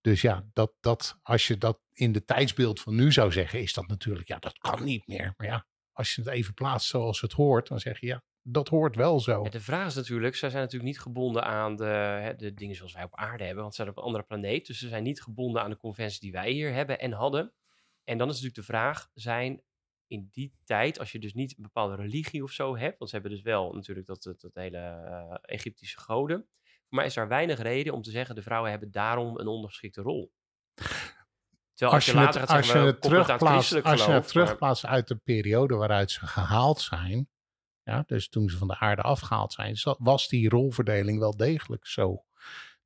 Dus ja, dat, dat, als je dat in de tijdsbeeld van nu zou zeggen, is dat natuurlijk, ja, dat kan niet meer. Maar ja, als je het even plaatst zoals het hoort, dan zeg je, ja, dat hoort wel zo. Ja, de vraag is natuurlijk, zij zijn natuurlijk niet gebonden aan de, hè, de dingen zoals wij op aarde hebben, want ze zijn op een andere planeet. Dus ze zijn niet gebonden aan de conventie die wij hier hebben en hadden. En dan is natuurlijk de vraag, zijn in die tijd, als je dus niet een bepaalde religie of zo hebt, want ze hebben dus wel natuurlijk dat, dat, dat hele uh, Egyptische goden. Voor mij is daar weinig reden om te zeggen, de vrouwen hebben daarom een ondergeschikte rol. Terwijl als, als je, later het, als je het terugplaatst, als je het terugplaatst maar... uit de periode waaruit ze gehaald zijn, ja, dus toen ze van de aarde afgehaald zijn, was die rolverdeling wel degelijk zo.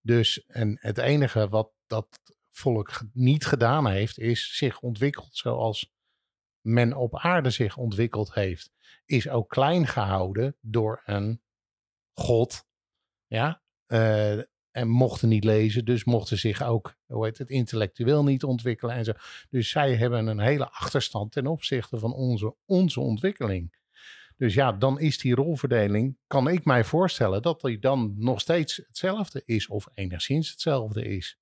Dus en het enige wat dat volk niet gedaan heeft, is zich ontwikkeld zoals men op aarde zich ontwikkeld heeft, is ook klein gehouden door een god. Ja, eh, en mochten niet lezen, dus mochten zich ook, hoe heet het, intellectueel niet ontwikkelen en zo. Dus zij hebben een hele achterstand ten opzichte van onze, onze ontwikkeling. Dus ja, dan is die rolverdeling, kan ik mij voorstellen dat die dan nog steeds hetzelfde is of enigszins hetzelfde is.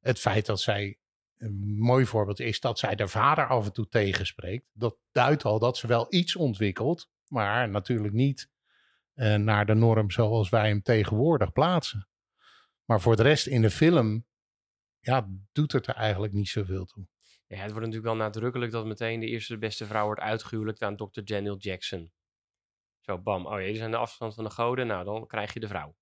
Het feit dat zij, een mooi voorbeeld is dat zij de vader af en toe tegenspreekt, dat duidt al dat ze wel iets ontwikkelt, maar natuurlijk niet eh, naar de norm zoals wij hem tegenwoordig plaatsen. Maar voor de rest in de film, ja, doet het er eigenlijk niet zoveel toe. Ja, het wordt natuurlijk wel nadrukkelijk dat meteen de eerste de beste vrouw wordt uitgehuwelijkd aan Dr. Daniel Jackson. Zo, bam. Oh ja, die zijn de afstand van de goden. Nou, dan krijg je de vrouw.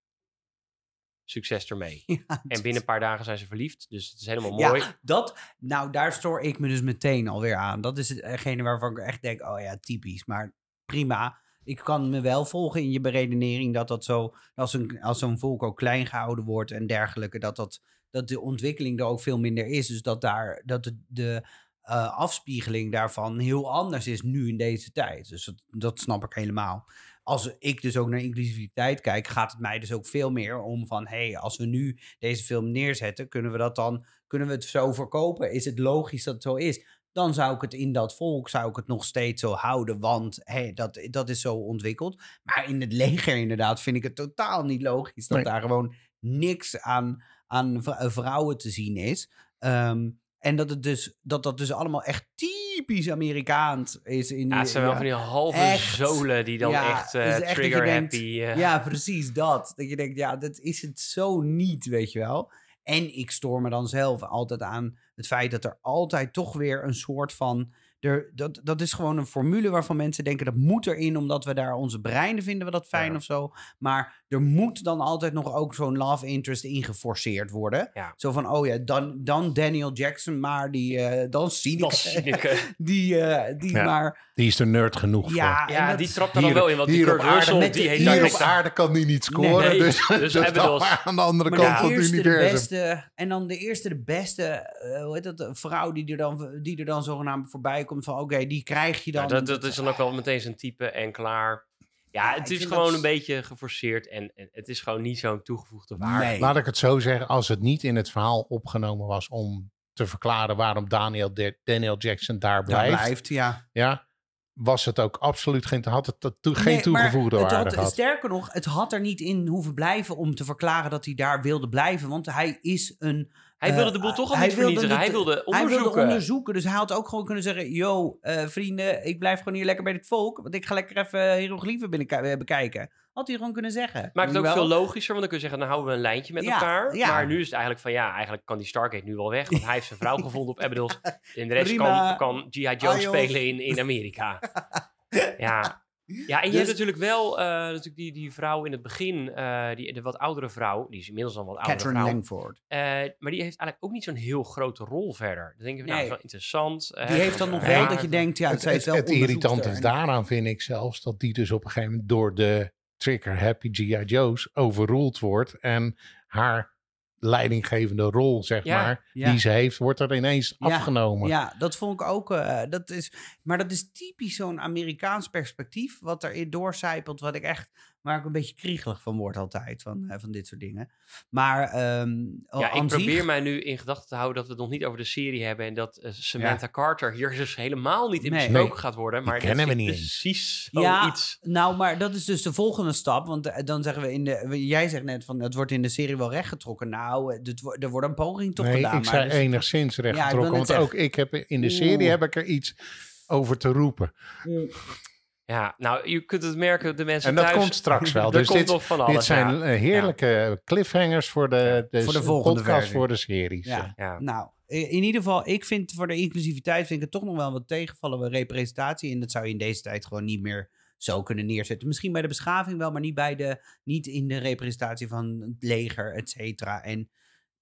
Succes ermee. Ja, En binnen een paar dagen zijn ze verliefd. Dus het is helemaal Ja, mooi. dat, nou, daar stoor ik me dus meteen alweer aan. Dat is hetgene waarvan ik echt denk, oh ja, typisch. Maar prima. Ik kan me wel volgen in je beredenering dat dat zo, als, een, als zo'n volk ook klein gehouden wordt en dergelijke, dat, dat, dat de ontwikkeling er ook veel minder is. Dus dat, daar, dat de, de eh, afspiegeling daarvan heel anders is nu in deze tijd. Dus dat, dat snap ik helemaal. Als ik dus ook naar inclusiviteit kijk, gaat het mij dus ook veel meer om van, hé, hey, als we nu deze film neerzetten, kunnen we dat dan, kunnen we het zo verkopen? Is het logisch dat het zo is? Dan zou ik het in dat volk, zou ik het nog steeds zo houden, want hey, dat, dat is zo ontwikkeld. Maar in het leger inderdaad vind ik het totaal niet logisch dat Nee. daar gewoon niks aan, aan eh, vrouwen te zien is. Ehm, en dat, het dus, dat dat dus allemaal echt typisch Amerikaans is. In Ja, het zijn wel ja. van die halve Echt. zolen die dan Ja, echt, eh, echt trigger denkt, happy... eh, Ja, precies dat. Dat je denkt, ja, dat is het zo niet, weet je wel. En ik stoor me dan zelf altijd aan het feit dat er altijd toch weer een soort van... Er, dat, dat is gewoon een formule waarvan mensen denken dat moet erin, omdat we daar onze breinen vinden we dat fijn Ja. of zo. Maar er moet dan altijd nog ook zo'n love interest ingeforceerd worden. Ja. Zo van, oh ja, dan, dan Daniel Jackson, maar die, eh dan eh. die, eh, die Ja. maar... Die is er nerd genoeg Ja, voor. en Ja, dat- die trapt er dan wel in. Want die hier Kurt op aarde Russell, die heeft hier op aarde kan die niet scoren, Nee, dus, dus dus, dan aan de andere Maar kant de van het eerste, de universum. beste, en dan de eerste, de beste, eh, hoe heet dat, vrouw die er dan, die er dan zogenaamd voorbij komt van, oké, die krijg je dan. Ja, dat, dat is dan ook wel meteen zijn type en klaar. Ja, het is gewoon dat- een beetje geforceerd en, en het is gewoon niet zo'n toegevoegde waarde. Nee. Laat ik het zo zeggen, als het niet in het verhaal opgenomen was om te verklaren waarom Daniel, De- Daniel Jackson daar Daar blijft, blijft, ja. ja, was het ook absoluut geen, had het to- to- Nee, geen maar toegevoegde het waarde had- gehad. Sterker nog, het had er niet in hoeven blijven om te verklaren dat hij daar wilde blijven. Want hij is een... Hij eh, wilde de boel toch al hij niet wilde vernietigen. Hij het- wilde Hij onderzoeken. wilde onderzoeken, dus hij had ook gewoon kunnen zeggen... Yo, eh, vrienden, ik blijf gewoon hier lekker bij dit volk. Want ik ga lekker even hieroglyphen binnen eh, bekijken. Had hij gewoon kunnen zeggen. Maakt het ook Wel- veel logischer, want dan kun je zeggen, dan houden we een lijntje met Ja, elkaar. ja. Maar nu is het eigenlijk van, ja, eigenlijk kan die Stargate nu wel weg. Want hij heeft zijn vrouw gevonden op Abydos. En de rest Prima. kan, kan G.I. Joe Ah, spelen in, in Amerika. ja. Ja, en je Dus- hebt natuurlijk wel uh, natuurlijk die, die vrouw in het begin, uh, die, de wat oudere vrouw, die is inmiddels al wat oudere Catherine vrouw. Langford. Uh, maar die heeft eigenlijk ook niet zo'n heel grote rol verder. Dan denk van, nou, Nee. dat is wel interessant. Die heeft dan nog wel dat je denkt, ja, het, zij is het, wel het irritante daaraan vind ik zelfs dat die dus op een gegeven moment door de trigger Happy G.I. Joe's overruled wordt. En haar leidinggevende rol, zeg Ja, maar, ja. die ze heeft, wordt er ineens Ja, afgenomen. Ja, dat vond ik ook. eh, dat is, maar dat is typisch zo'n Amerikaans perspectief. Wat erin doorcijpelt. Wat ik echt. Waar ik een beetje kriegelig van word altijd. Van, eh, van dit soort dingen. Maar. ehm Ja, ik probeer zich- mij nu in gedachten te houden dat we het nog niet over de serie hebben. En dat eh, Samantha Carter hier dus helemaal niet in Nee. besproken Nee, gaat worden. Maar kennen we niet precies Ja. Nou, maar dat is dus de volgende stap. Want eh, dan zeggen we in de. Jij zegt net van. Het wordt in de serie wel rechtgetrokken. Nou, dit, er wordt een poging toch nee, gedaan. ik maar zei dus- enigszins rechtgetrokken. want ook ik heb in de serie Oeh. heb ik er iets over te roepen. Ja, nou, je kunt het merken, de mensen En dat thuis. komt straks wel. er Dus komt dit, nog van alles. dit zijn ja. eh, heerlijke cliffhangers voor de, de, Voor de volgende podcast versie. voor de series. Ja. Ja. Nou, in ieder geval, ik vind voor de inclusiviteit vind ik het toch nog wel wat tegenvallen bij representatie. En dat zou je in deze tijd gewoon niet meer zo kunnen neerzetten. Misschien bij de beschaving wel, maar niet, bij de, niet in de representatie van het leger, et cetera. En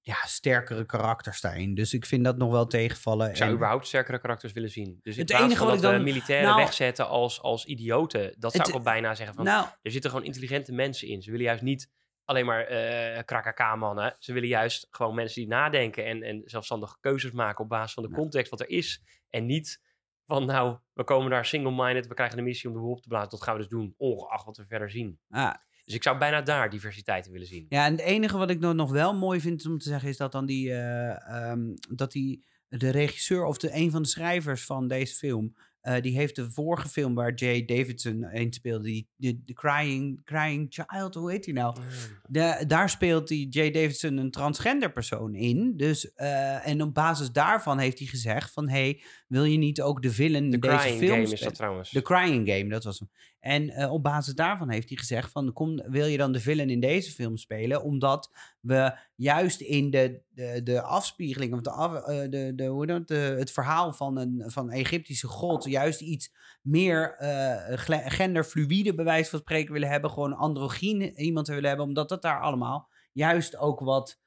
ja, sterkere karakters daarin. Dus ik vind dat nog wel tegenvallen. Ik zou En- überhaupt sterkere karakters willen zien. Dus Het enige van wat ik we dan- militairen nou- wegzetten als, als idioten. Dat zou Het- ik wel bijna zeggen van... nou, Er zitten gewoon intelligente mensen in. Ze willen juist niet alleen maar eh KKK-mannen. Ze willen juist gewoon mensen die nadenken en, en zelfstandige keuzes maken op basis van de context wat er is. En niet Van nou, we komen daar single-minded, we krijgen de missie om de boel op te blazen. Dat gaan we dus doen, ongeacht wat we verder zien. Ah, Dus ik zou bijna daar diversiteit in willen zien. Ja, en het enige wat ik nog- nog wel mooi vind om te zeggen is dat dan die, eh, ehm, dat die, de regisseur of de, een van de schrijvers van deze film, eh, die heeft de vorige film waar Jay Davidson in speelde, die, de, de Crying, Crying Child, hoe heet die nou? De, daar speelt die Jay Davidson een transgender persoon in. Dus, eh, en op basis daarvan heeft hij gezegd van, hey, wil je niet ook de villain De in deze Crying film Game is dat trouwens. De Crying Game, dat was hem. En eh, op basis daarvan heeft hij gezegd van... Kom, wil je dan de villain in deze film spelen? Omdat we juist in de, de, de afspiegeling... of de, af, eh, de, de, hoe het verhaal van een, van Egyptische god... juist iets meer gla- genderfluïde bij wijze van spreken willen hebben. Gewoon androgyne iemand willen hebben. Omdat dat daar allemaal juist ook wat...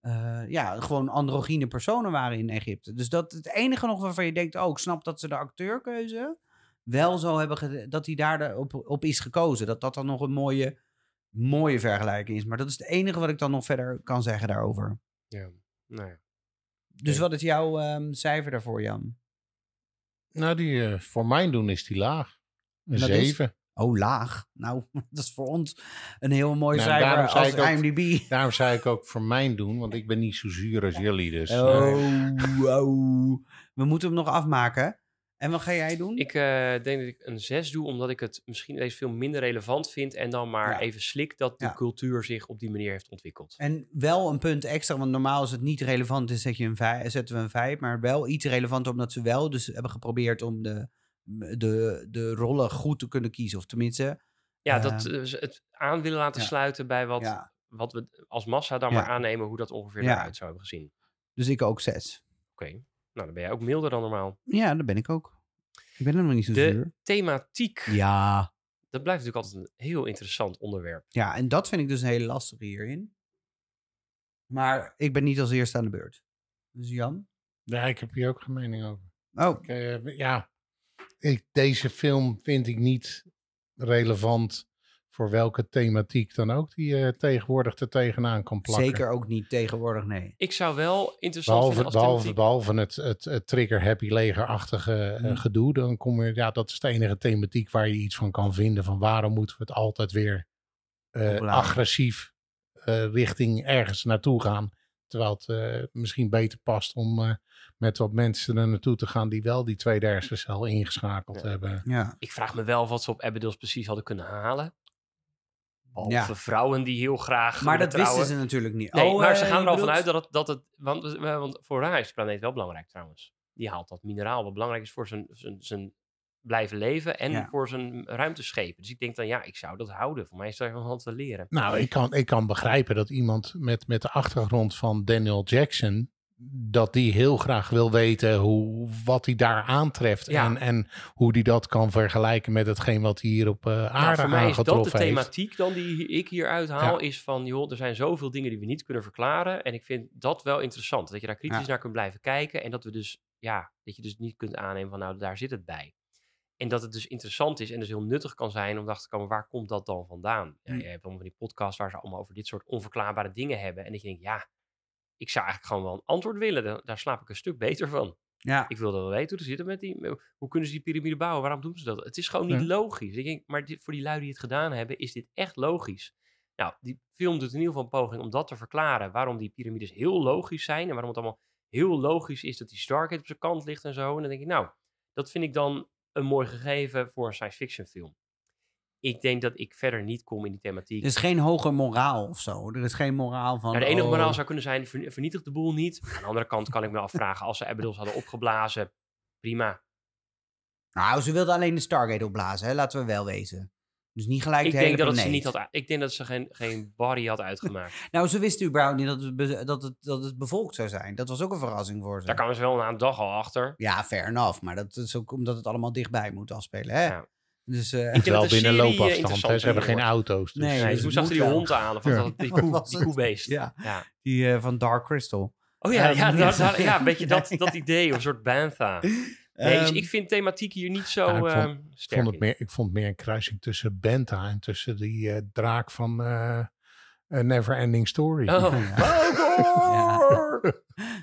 eh, ja, gewoon androgyne personen waren in Egypte. Dus dat het enige nog waarvan je denkt, oh, ik snap dat ze de acteurkeuze wel zo hebben, dat hij daar de- op, is gekozen. Dat dat dan nog een mooie, mooie vergelijking is. Maar dat is het enige wat ik dan nog verder kan zeggen daarover. Ja. Nou ja. Dus wat is jouw ehm, cijfer daarvoor, Jan? Nou, die, eh, voor mijn doen is die laag. Een Dat is- 7. Oh, laag. Nou, dat is voor ons een heel mooi Nou, cijfer als ook- IMDb. Daarom zei ik ook voor mijn doen, want ik ben niet zo zuur als jullie. Dus, Oh, oh. We moeten hem nog afmaken. En wat ga jij doen? Ik eh, denk dat ik een 6 doe, omdat ik het misschien deze film minder relevant vind. En dan maar Ja. even slik dat de Ja. cultuur zich op die manier heeft ontwikkeld. En wel een punt extra, want normaal is het niet relevant, is zet je een zetten we een 5, maar wel iets relevant omdat ze wel dus hebben geprobeerd om de, de, de rollen goed te kunnen kiezen. Of tenminste, Ja, Eh, dat eh, ze het aan willen laten ja. sluiten bij wat, wat we als massa dan maar aannemen hoe dat ongeveer eruit zou hebben gezien. Dus ik ook 6. Oké, nou dan ben jij ook milder dan normaal. Ja, dat ben ik ook. Ik ben helemaal niet zo De zuur. thematiek, Ja. dat blijft natuurlijk altijd een heel interessant onderwerp. ja, en dat vind ik dus een hele lastige hierin. Maar ik ben niet als eerste aan de beurt. Dus Jan? ja, ik heb hier ook geen mening over. Oh, Ik, eh, ja, ik, deze film vind ik niet relevant voor welke thematiek dan ook die je tegenwoordig er tegenaan kan plakken. zeker ook niet tegenwoordig, nee. Ik zou wel interessant Behalve, vinden als behalve, thematiek... behalve het, het, het trigger happy legerachtige eh, Hmm. gedoe, dan kom je, ja, dat is de enige thematiek waar je iets van kan vinden. Van waarom moeten we het altijd weer eh, agressief eh, richting ergens naartoe gaan. Terwijl het eh, misschien beter past om eh, met wat mensen er naartoe te gaan die wel die tweede hersencel ingeschakeld Ja. hebben. Ja. Ik vraag me wel wat ze op Abydos precies hadden kunnen halen. Behalve Ja. vrouwen die heel graag Maar dat wisten ze natuurlijk niet. Nee, Oh, maar ze eh, gaan er al vanuit dat het... Dat het want, we- want voor haar is de planeet wel belangrijk trouwens. Die haalt dat mineraal wat belangrijk is voor zijn, zijn, zijn blijven leven en Ja. voor zijn ruimteschepen. Dus ik denk dan, ja, ik zou dat houden. Voor mij is daar wel te leren. Nou, ik kan, ik kan begrijpen dat iemand met, met de achtergrond van Daniel Jackson. Dat die heel graag wil weten hoe, wat hij daar aantreft. Ja. En, en hoe hij dat kan vergelijken met hetgeen wat hij hier op Nou, aarde voor mij is dat de heeft. thematiek dan die ik hier uithaal. Ja. Is van, joh, er zijn zoveel dingen die we niet kunnen verklaren. En ik vind dat wel interessant. Dat je daar kritisch Ja. naar kunt blijven kijken. En dat we dus, ja, dat je dus niet kunt aannemen van, nou, daar zit het bij. En dat het dus interessant is en dus heel nuttig kan zijn om achter te komen, waar komt dat dan vandaan? Ja, Hm. je hebt allemaal van die podcasts waar ze allemaal over dit soort onverklaarbare dingen hebben. En dat je denkt, ja, ik zou eigenlijk gewoon wel een antwoord willen. Daar, slaap ik een stuk beter van. Ja, Ik wil wel weten hoe zitten met die. Hoe kunnen ze die piramide bouwen? Waarom doen ze dat? Het is gewoon niet Ja. logisch. Ik denk, maar dit, voor die lui die het gedaan hebben, is dit echt logisch. Nou, die film doet in ieder geval een poging om dat te verklaren. Waarom die piramides heel logisch zijn. En waarom het allemaal heel logisch is dat die Stargate op zijn kant ligt en zo. En dan denk ik, nou, dat vind ik dan een mooi gegeven voor een science fiction film. Ik denk dat ik verder niet kom in die thematiek. er is geen hoger moraal of zo. Er is geen moraal van... Nou, de enige oh, moraal zou kunnen zijn, ver- vernietig de boel niet. Aan de andere kant kan ik me afvragen, als ze Abydos hadden opgeblazen, prima. Nou, ze wilden alleen de Stargate opblazen, hè? laten we wel wezen. Dus niet gelijk Ik de denk hele dat het ze niet had, ik denk dat ze geen, geen body had uitgemaakt. Nou, ze wisten überhaupt niet dat het, dat, het, dat het bevolkt zou zijn. Dat was ook een verrassing voor ze. Daar kwamen ze wel na een dag al achter. Ja, fair enough. Maar dat is ook omdat het allemaal dichtbij moet afspelen. Hè? Ja. Dus, eh, Ik Wel binnen eh, loopafstand. hè. Ze hebben geen auto's. Dus. Nee, Nee, dus ze het moesten moet achter die hond aanhalen, van Ja. dat, die, koe, die koebeest. Ja. ja. die eh, van Dark Crystal. Oh ja, ja, ja. een beetje dat, dat idee, of een soort bantha. Nee, dus Ehm, ik vind thematiek hier niet zo Ja, ik vond- ehm, sterk vond, het meer, ik vond het meer een kruising tussen Benta en tussen die eh, draak van eh eh, Never Ending Story. Oh. Ja.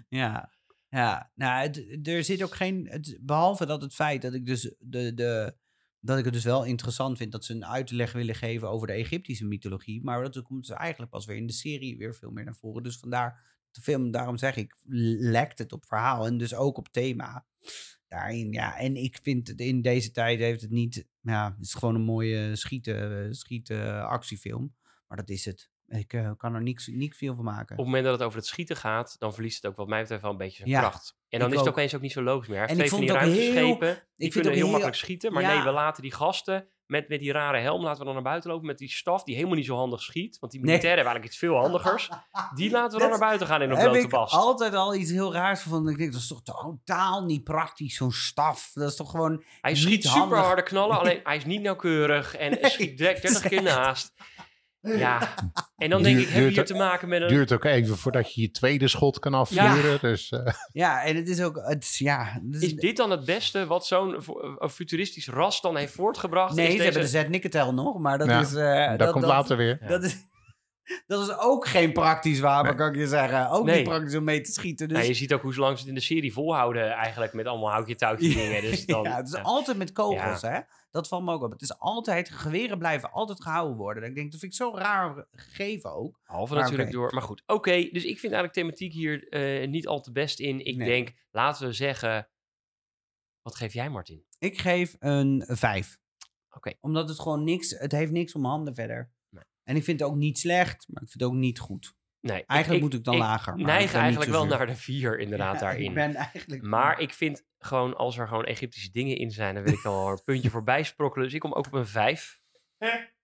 Ja. Ja, nou, het- er zit ook geen. Het, behalve dat het feit dat ik dus de, de. Dat ik het dus wel interessant vind dat ze een uitleg willen geven over de Egyptische mythologie. Maar dat komt dus eigenlijk pas weer in de serie weer veel meer naar voren. Dus vandaar de film, daarom zeg ik, lekt het op verhaal en dus ook op thema. Daarin, ja. En ik vind het in deze tijd heeft het niet. Ja, het is gewoon een mooie schieten, schieten actiefilm. Maar dat is het. Ik eh, kan er niks, niet veel van maken. Op het moment dat het over het schieten gaat, dan verliest het ook wat mij betreft wel een beetje zijn Ja, kracht. En dan ik is het ook. opeens ook niet zo logisch meer. Hij heeft En ik twee van vond die het ook heel- ruimteschepen, die ik vind kunnen heel heel- makkelijk schieten. Maar Ja. nee, we laten die gasten met, met die rare helm, laten we dan naar buiten lopen met die staf die helemaal niet zo handig schiet. Want die Nee. militairen hebben eigenlijk iets veel handigers. Die laten we dan naar buiten gaan in een heb blote ik bast. altijd al iets heel raars gevonden. Ik denk, dat is toch totaal niet praktisch, zo'n staf. Dat is toch gewoon... Hij schiet super harde knallen, alleen hij is niet nauwkeurig en schiet direct 30 keer naast. Ja, en dan denk Duurt- ik, hebben we hier duurt- te maken met een... duurt ook even voordat je je tweede schot kan afvuren. Dus eh, Ja, en het is ook... Het, is- ja, het is- Is dit dan het beste wat zo'n futuristisch ras dan heeft voortgebracht? nee, ze hebben de deze- Z Nicketel nog, maar dat Ja, is... eh, dat, dat, komt dat, later weer. Ja. Dat is, dat is ook geen praktisch wapen, Nee. kan ik je zeggen. Ook Nee. niet praktisch om mee te schieten. Dus... Je ziet ook hoe lang ze het in de serie volhouden eigenlijk met allemaal houtje touwtje dingen. Dus dan, ja, het is ja. altijd met kogels, hè? Dat valt me ook op. Het is altijd, geweren blijven altijd gehouden worden. Ik denk, dat vind ik zo raar gegeven ook. Halve natuurlijk door. Maar goed, oké. dus ik vind eigenlijk thematiek hier eh, niet al te best in. Ik Nee. denk, laten we zeggen... Wat geef jij, Martin? Ik geef een 5. Oké. Omdat het gewoon niks, het heeft niks om handen verder. En ik vind het ook niet slecht, maar ik vind het ook niet goed. Nee, Eigenlijk moet ik dan lager, maar ik neig eigenlijk wel naar de vier inderdaad Ja, daarin. Ik ben eigenlijk... Maar ik vind gewoon, als er gewoon Egyptische dingen in zijn, dan wil ik wel een puntje voorbij sprokkelen. Dus ik kom ook op een vijf.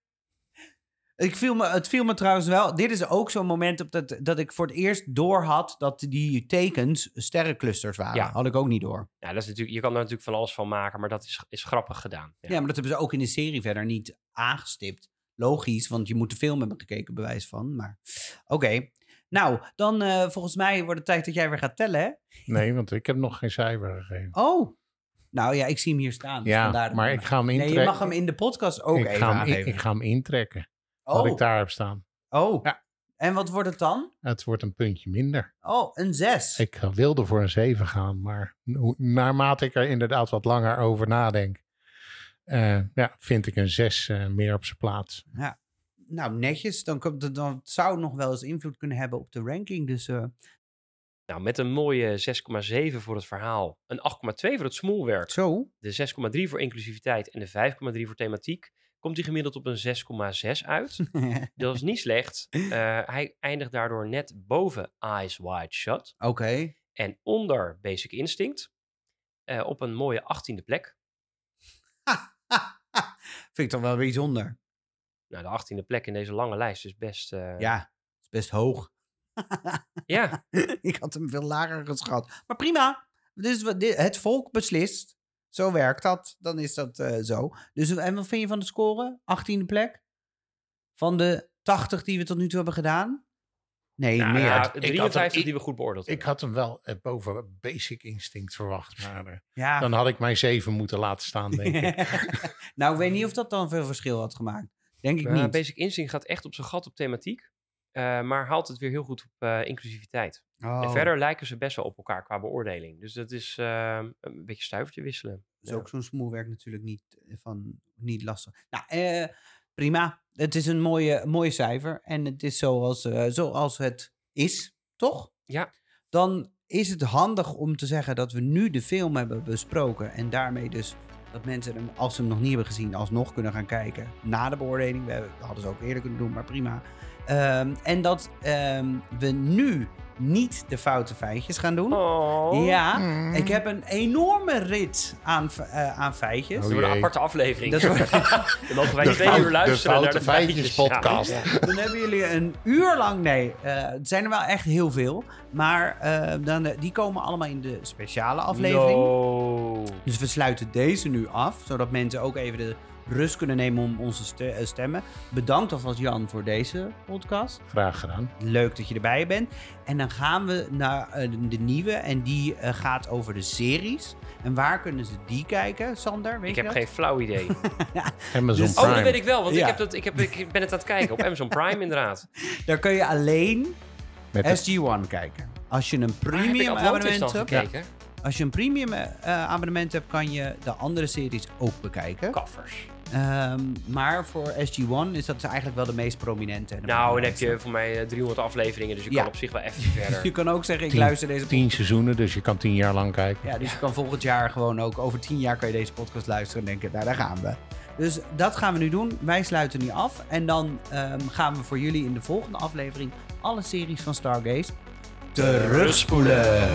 Ik viel me, het viel me trouwens wel. Dit is ook zo'n moment op dat, dat ik voor het eerst door had dat die tekens sterrenclusters waren. Ja. Had ik ook niet door. Ja, dat is natuurlijk, je kan er natuurlijk van alles van maken, maar dat is, is grappig gedaan. Ja. maar dat hebben ze ook in de serie verder niet aangestipt. Logisch, want je moet de film hebben gekeken, bewijs van. Maar oké. Nou, dan eh, volgens mij wordt het tijd dat jij weer gaat tellen, hè? Nee, want ik heb nog geen cijfer gegeven. Oh. Nou ja, ik zie hem hier staan. dus Ja, maar ik- ga hem Nee, intrekken. je mag hem in de podcast ook ik, even ga hem ik ga hem intrekken. oh. Wat ik daar heb staan. oh. Ja. En wat wordt het dan? Het wordt een puntje minder. Oh, een 6. Ik wilde voor een 7 gaan, maar naarmate ik er inderdaad wat langer over nadenk, eh, ja, vind ik een 6 meer op zijn plaats. Nou, netjes. Dan, komt het, dan zou het nog wel eens invloed kunnen hebben op de ranking. Dus eh, Nou, met een mooie 6,7 voor het verhaal, een 8,2 voor het smoelwerk, zo. de 6,3 voor inclusiviteit en de 5,3 voor thematiek, komt hij gemiddeld op een 6,6 uit. Dat is niet slecht. Eh, hij eindigt daardoor net boven Eyes Wide Shut Oké. en onder Basic Instinct eh, op een mooie 18e plek. Vind ik toch wel bijzonder. Nou, de 18e plek in deze lange lijst is best... eh, Ja, is best hoog. ja, ik had hem veel lager geschat. Maar prima. Dus het volk beslist. Zo werkt dat. Dan is dat eh, zo. Dus en wat vind je van de score? 18e plek? Van de 80 die we tot nu toe hebben gedaan? Nee, Nou, meer. ja, Ik had hem- 53 ik- die we goed beoordeeld Ik hebben. had hem wel eh, boven Basic Instinct verwacht, maar eh, ja. dan had ik mijn 7 moeten laten staan, denk ik. nou, ik weet niet of dat dan veel verschil had gemaakt. Denk ik niet. Basic Instinct gaat echt op zijn gat op thematiek. eh, maar haalt het weer heel goed op eh, inclusiviteit. Oh, En verder lijken ze best wel op elkaar qua beoordeling. Dus dat is eh, een beetje stuivertje wisselen. is Ja. ook zo'n smoelwerk natuurlijk niet, van, niet lastig. Nou, eh, prima. Het is een mooie, mooie cijfer. En het is zoals, eh, zoals het is, toch? Ja. Dan is het handig om te zeggen dat we nu de film hebben besproken. En daarmee dus dat mensen hem, als ze hem nog niet hebben gezien, alsnog kunnen gaan kijken. Na de beoordeling. We hadden ze ook eerder kunnen doen, maar prima. Ehm, en dat ehm, we nu niet de foute feitjes gaan doen. Oh. Ja, Mm. ik heb een enorme rit aan, eh, aan feitjes. Dat Oh wordt een aparte aflevering. Dat wordt- Dan mogen wij De twee fout- uur de luisteren naar de feitjes. Feitjes podcast. Ja. Dan hebben jullie een uur lang. Nee, eh, het zijn er wel echt heel veel. Maar eh, dan, die komen allemaal in de speciale aflevering. No. Dus we sluiten deze nu af. Zodat mensen ook even de rust kunnen nemen om onze ste- eh, stemmen. Bedankt alvast Jan voor deze podcast. Graag gedaan. Leuk dat je erbij bent. En dan gaan we naar eh, de nieuwe. En die eh, gaat over de series. En waar kunnen ze die kijken, Sander? Weet Ik je heb dat? geen flauw idee. Amazon Dus- Oh, Prime. dat weet ik wel, want Ja. ik, heb dat, ik, heb, ik ben het aan het kijken op Amazon Prime inderdaad. Daar kun je alleen Met de- SG1 kijken. Als je een premium abonnement hebt, gekeken? als je een premium eh, abonnement hebt, kan je de andere series ook bekijken. Kaffers. Ehm, maar voor SG1 is dat eigenlijk wel de meest prominente. en de Nou, dan heb je voor mij eh, 300 afleveringen, dus je Ja. kan op zich wel even verder. Je kan ook zeggen, ik Tien- luister deze Tien seizoenen, dus je kan tien jaar lang kijken. Ja, dus je kan volgend jaar gewoon ook over tien jaar kan je deze podcast luisteren en denken, nou daar gaan we. Dus dat gaan we nu doen. Wij sluiten nu af. En dan ehm, gaan we voor jullie in de volgende aflevering alle series van Stargaze terugspoelen.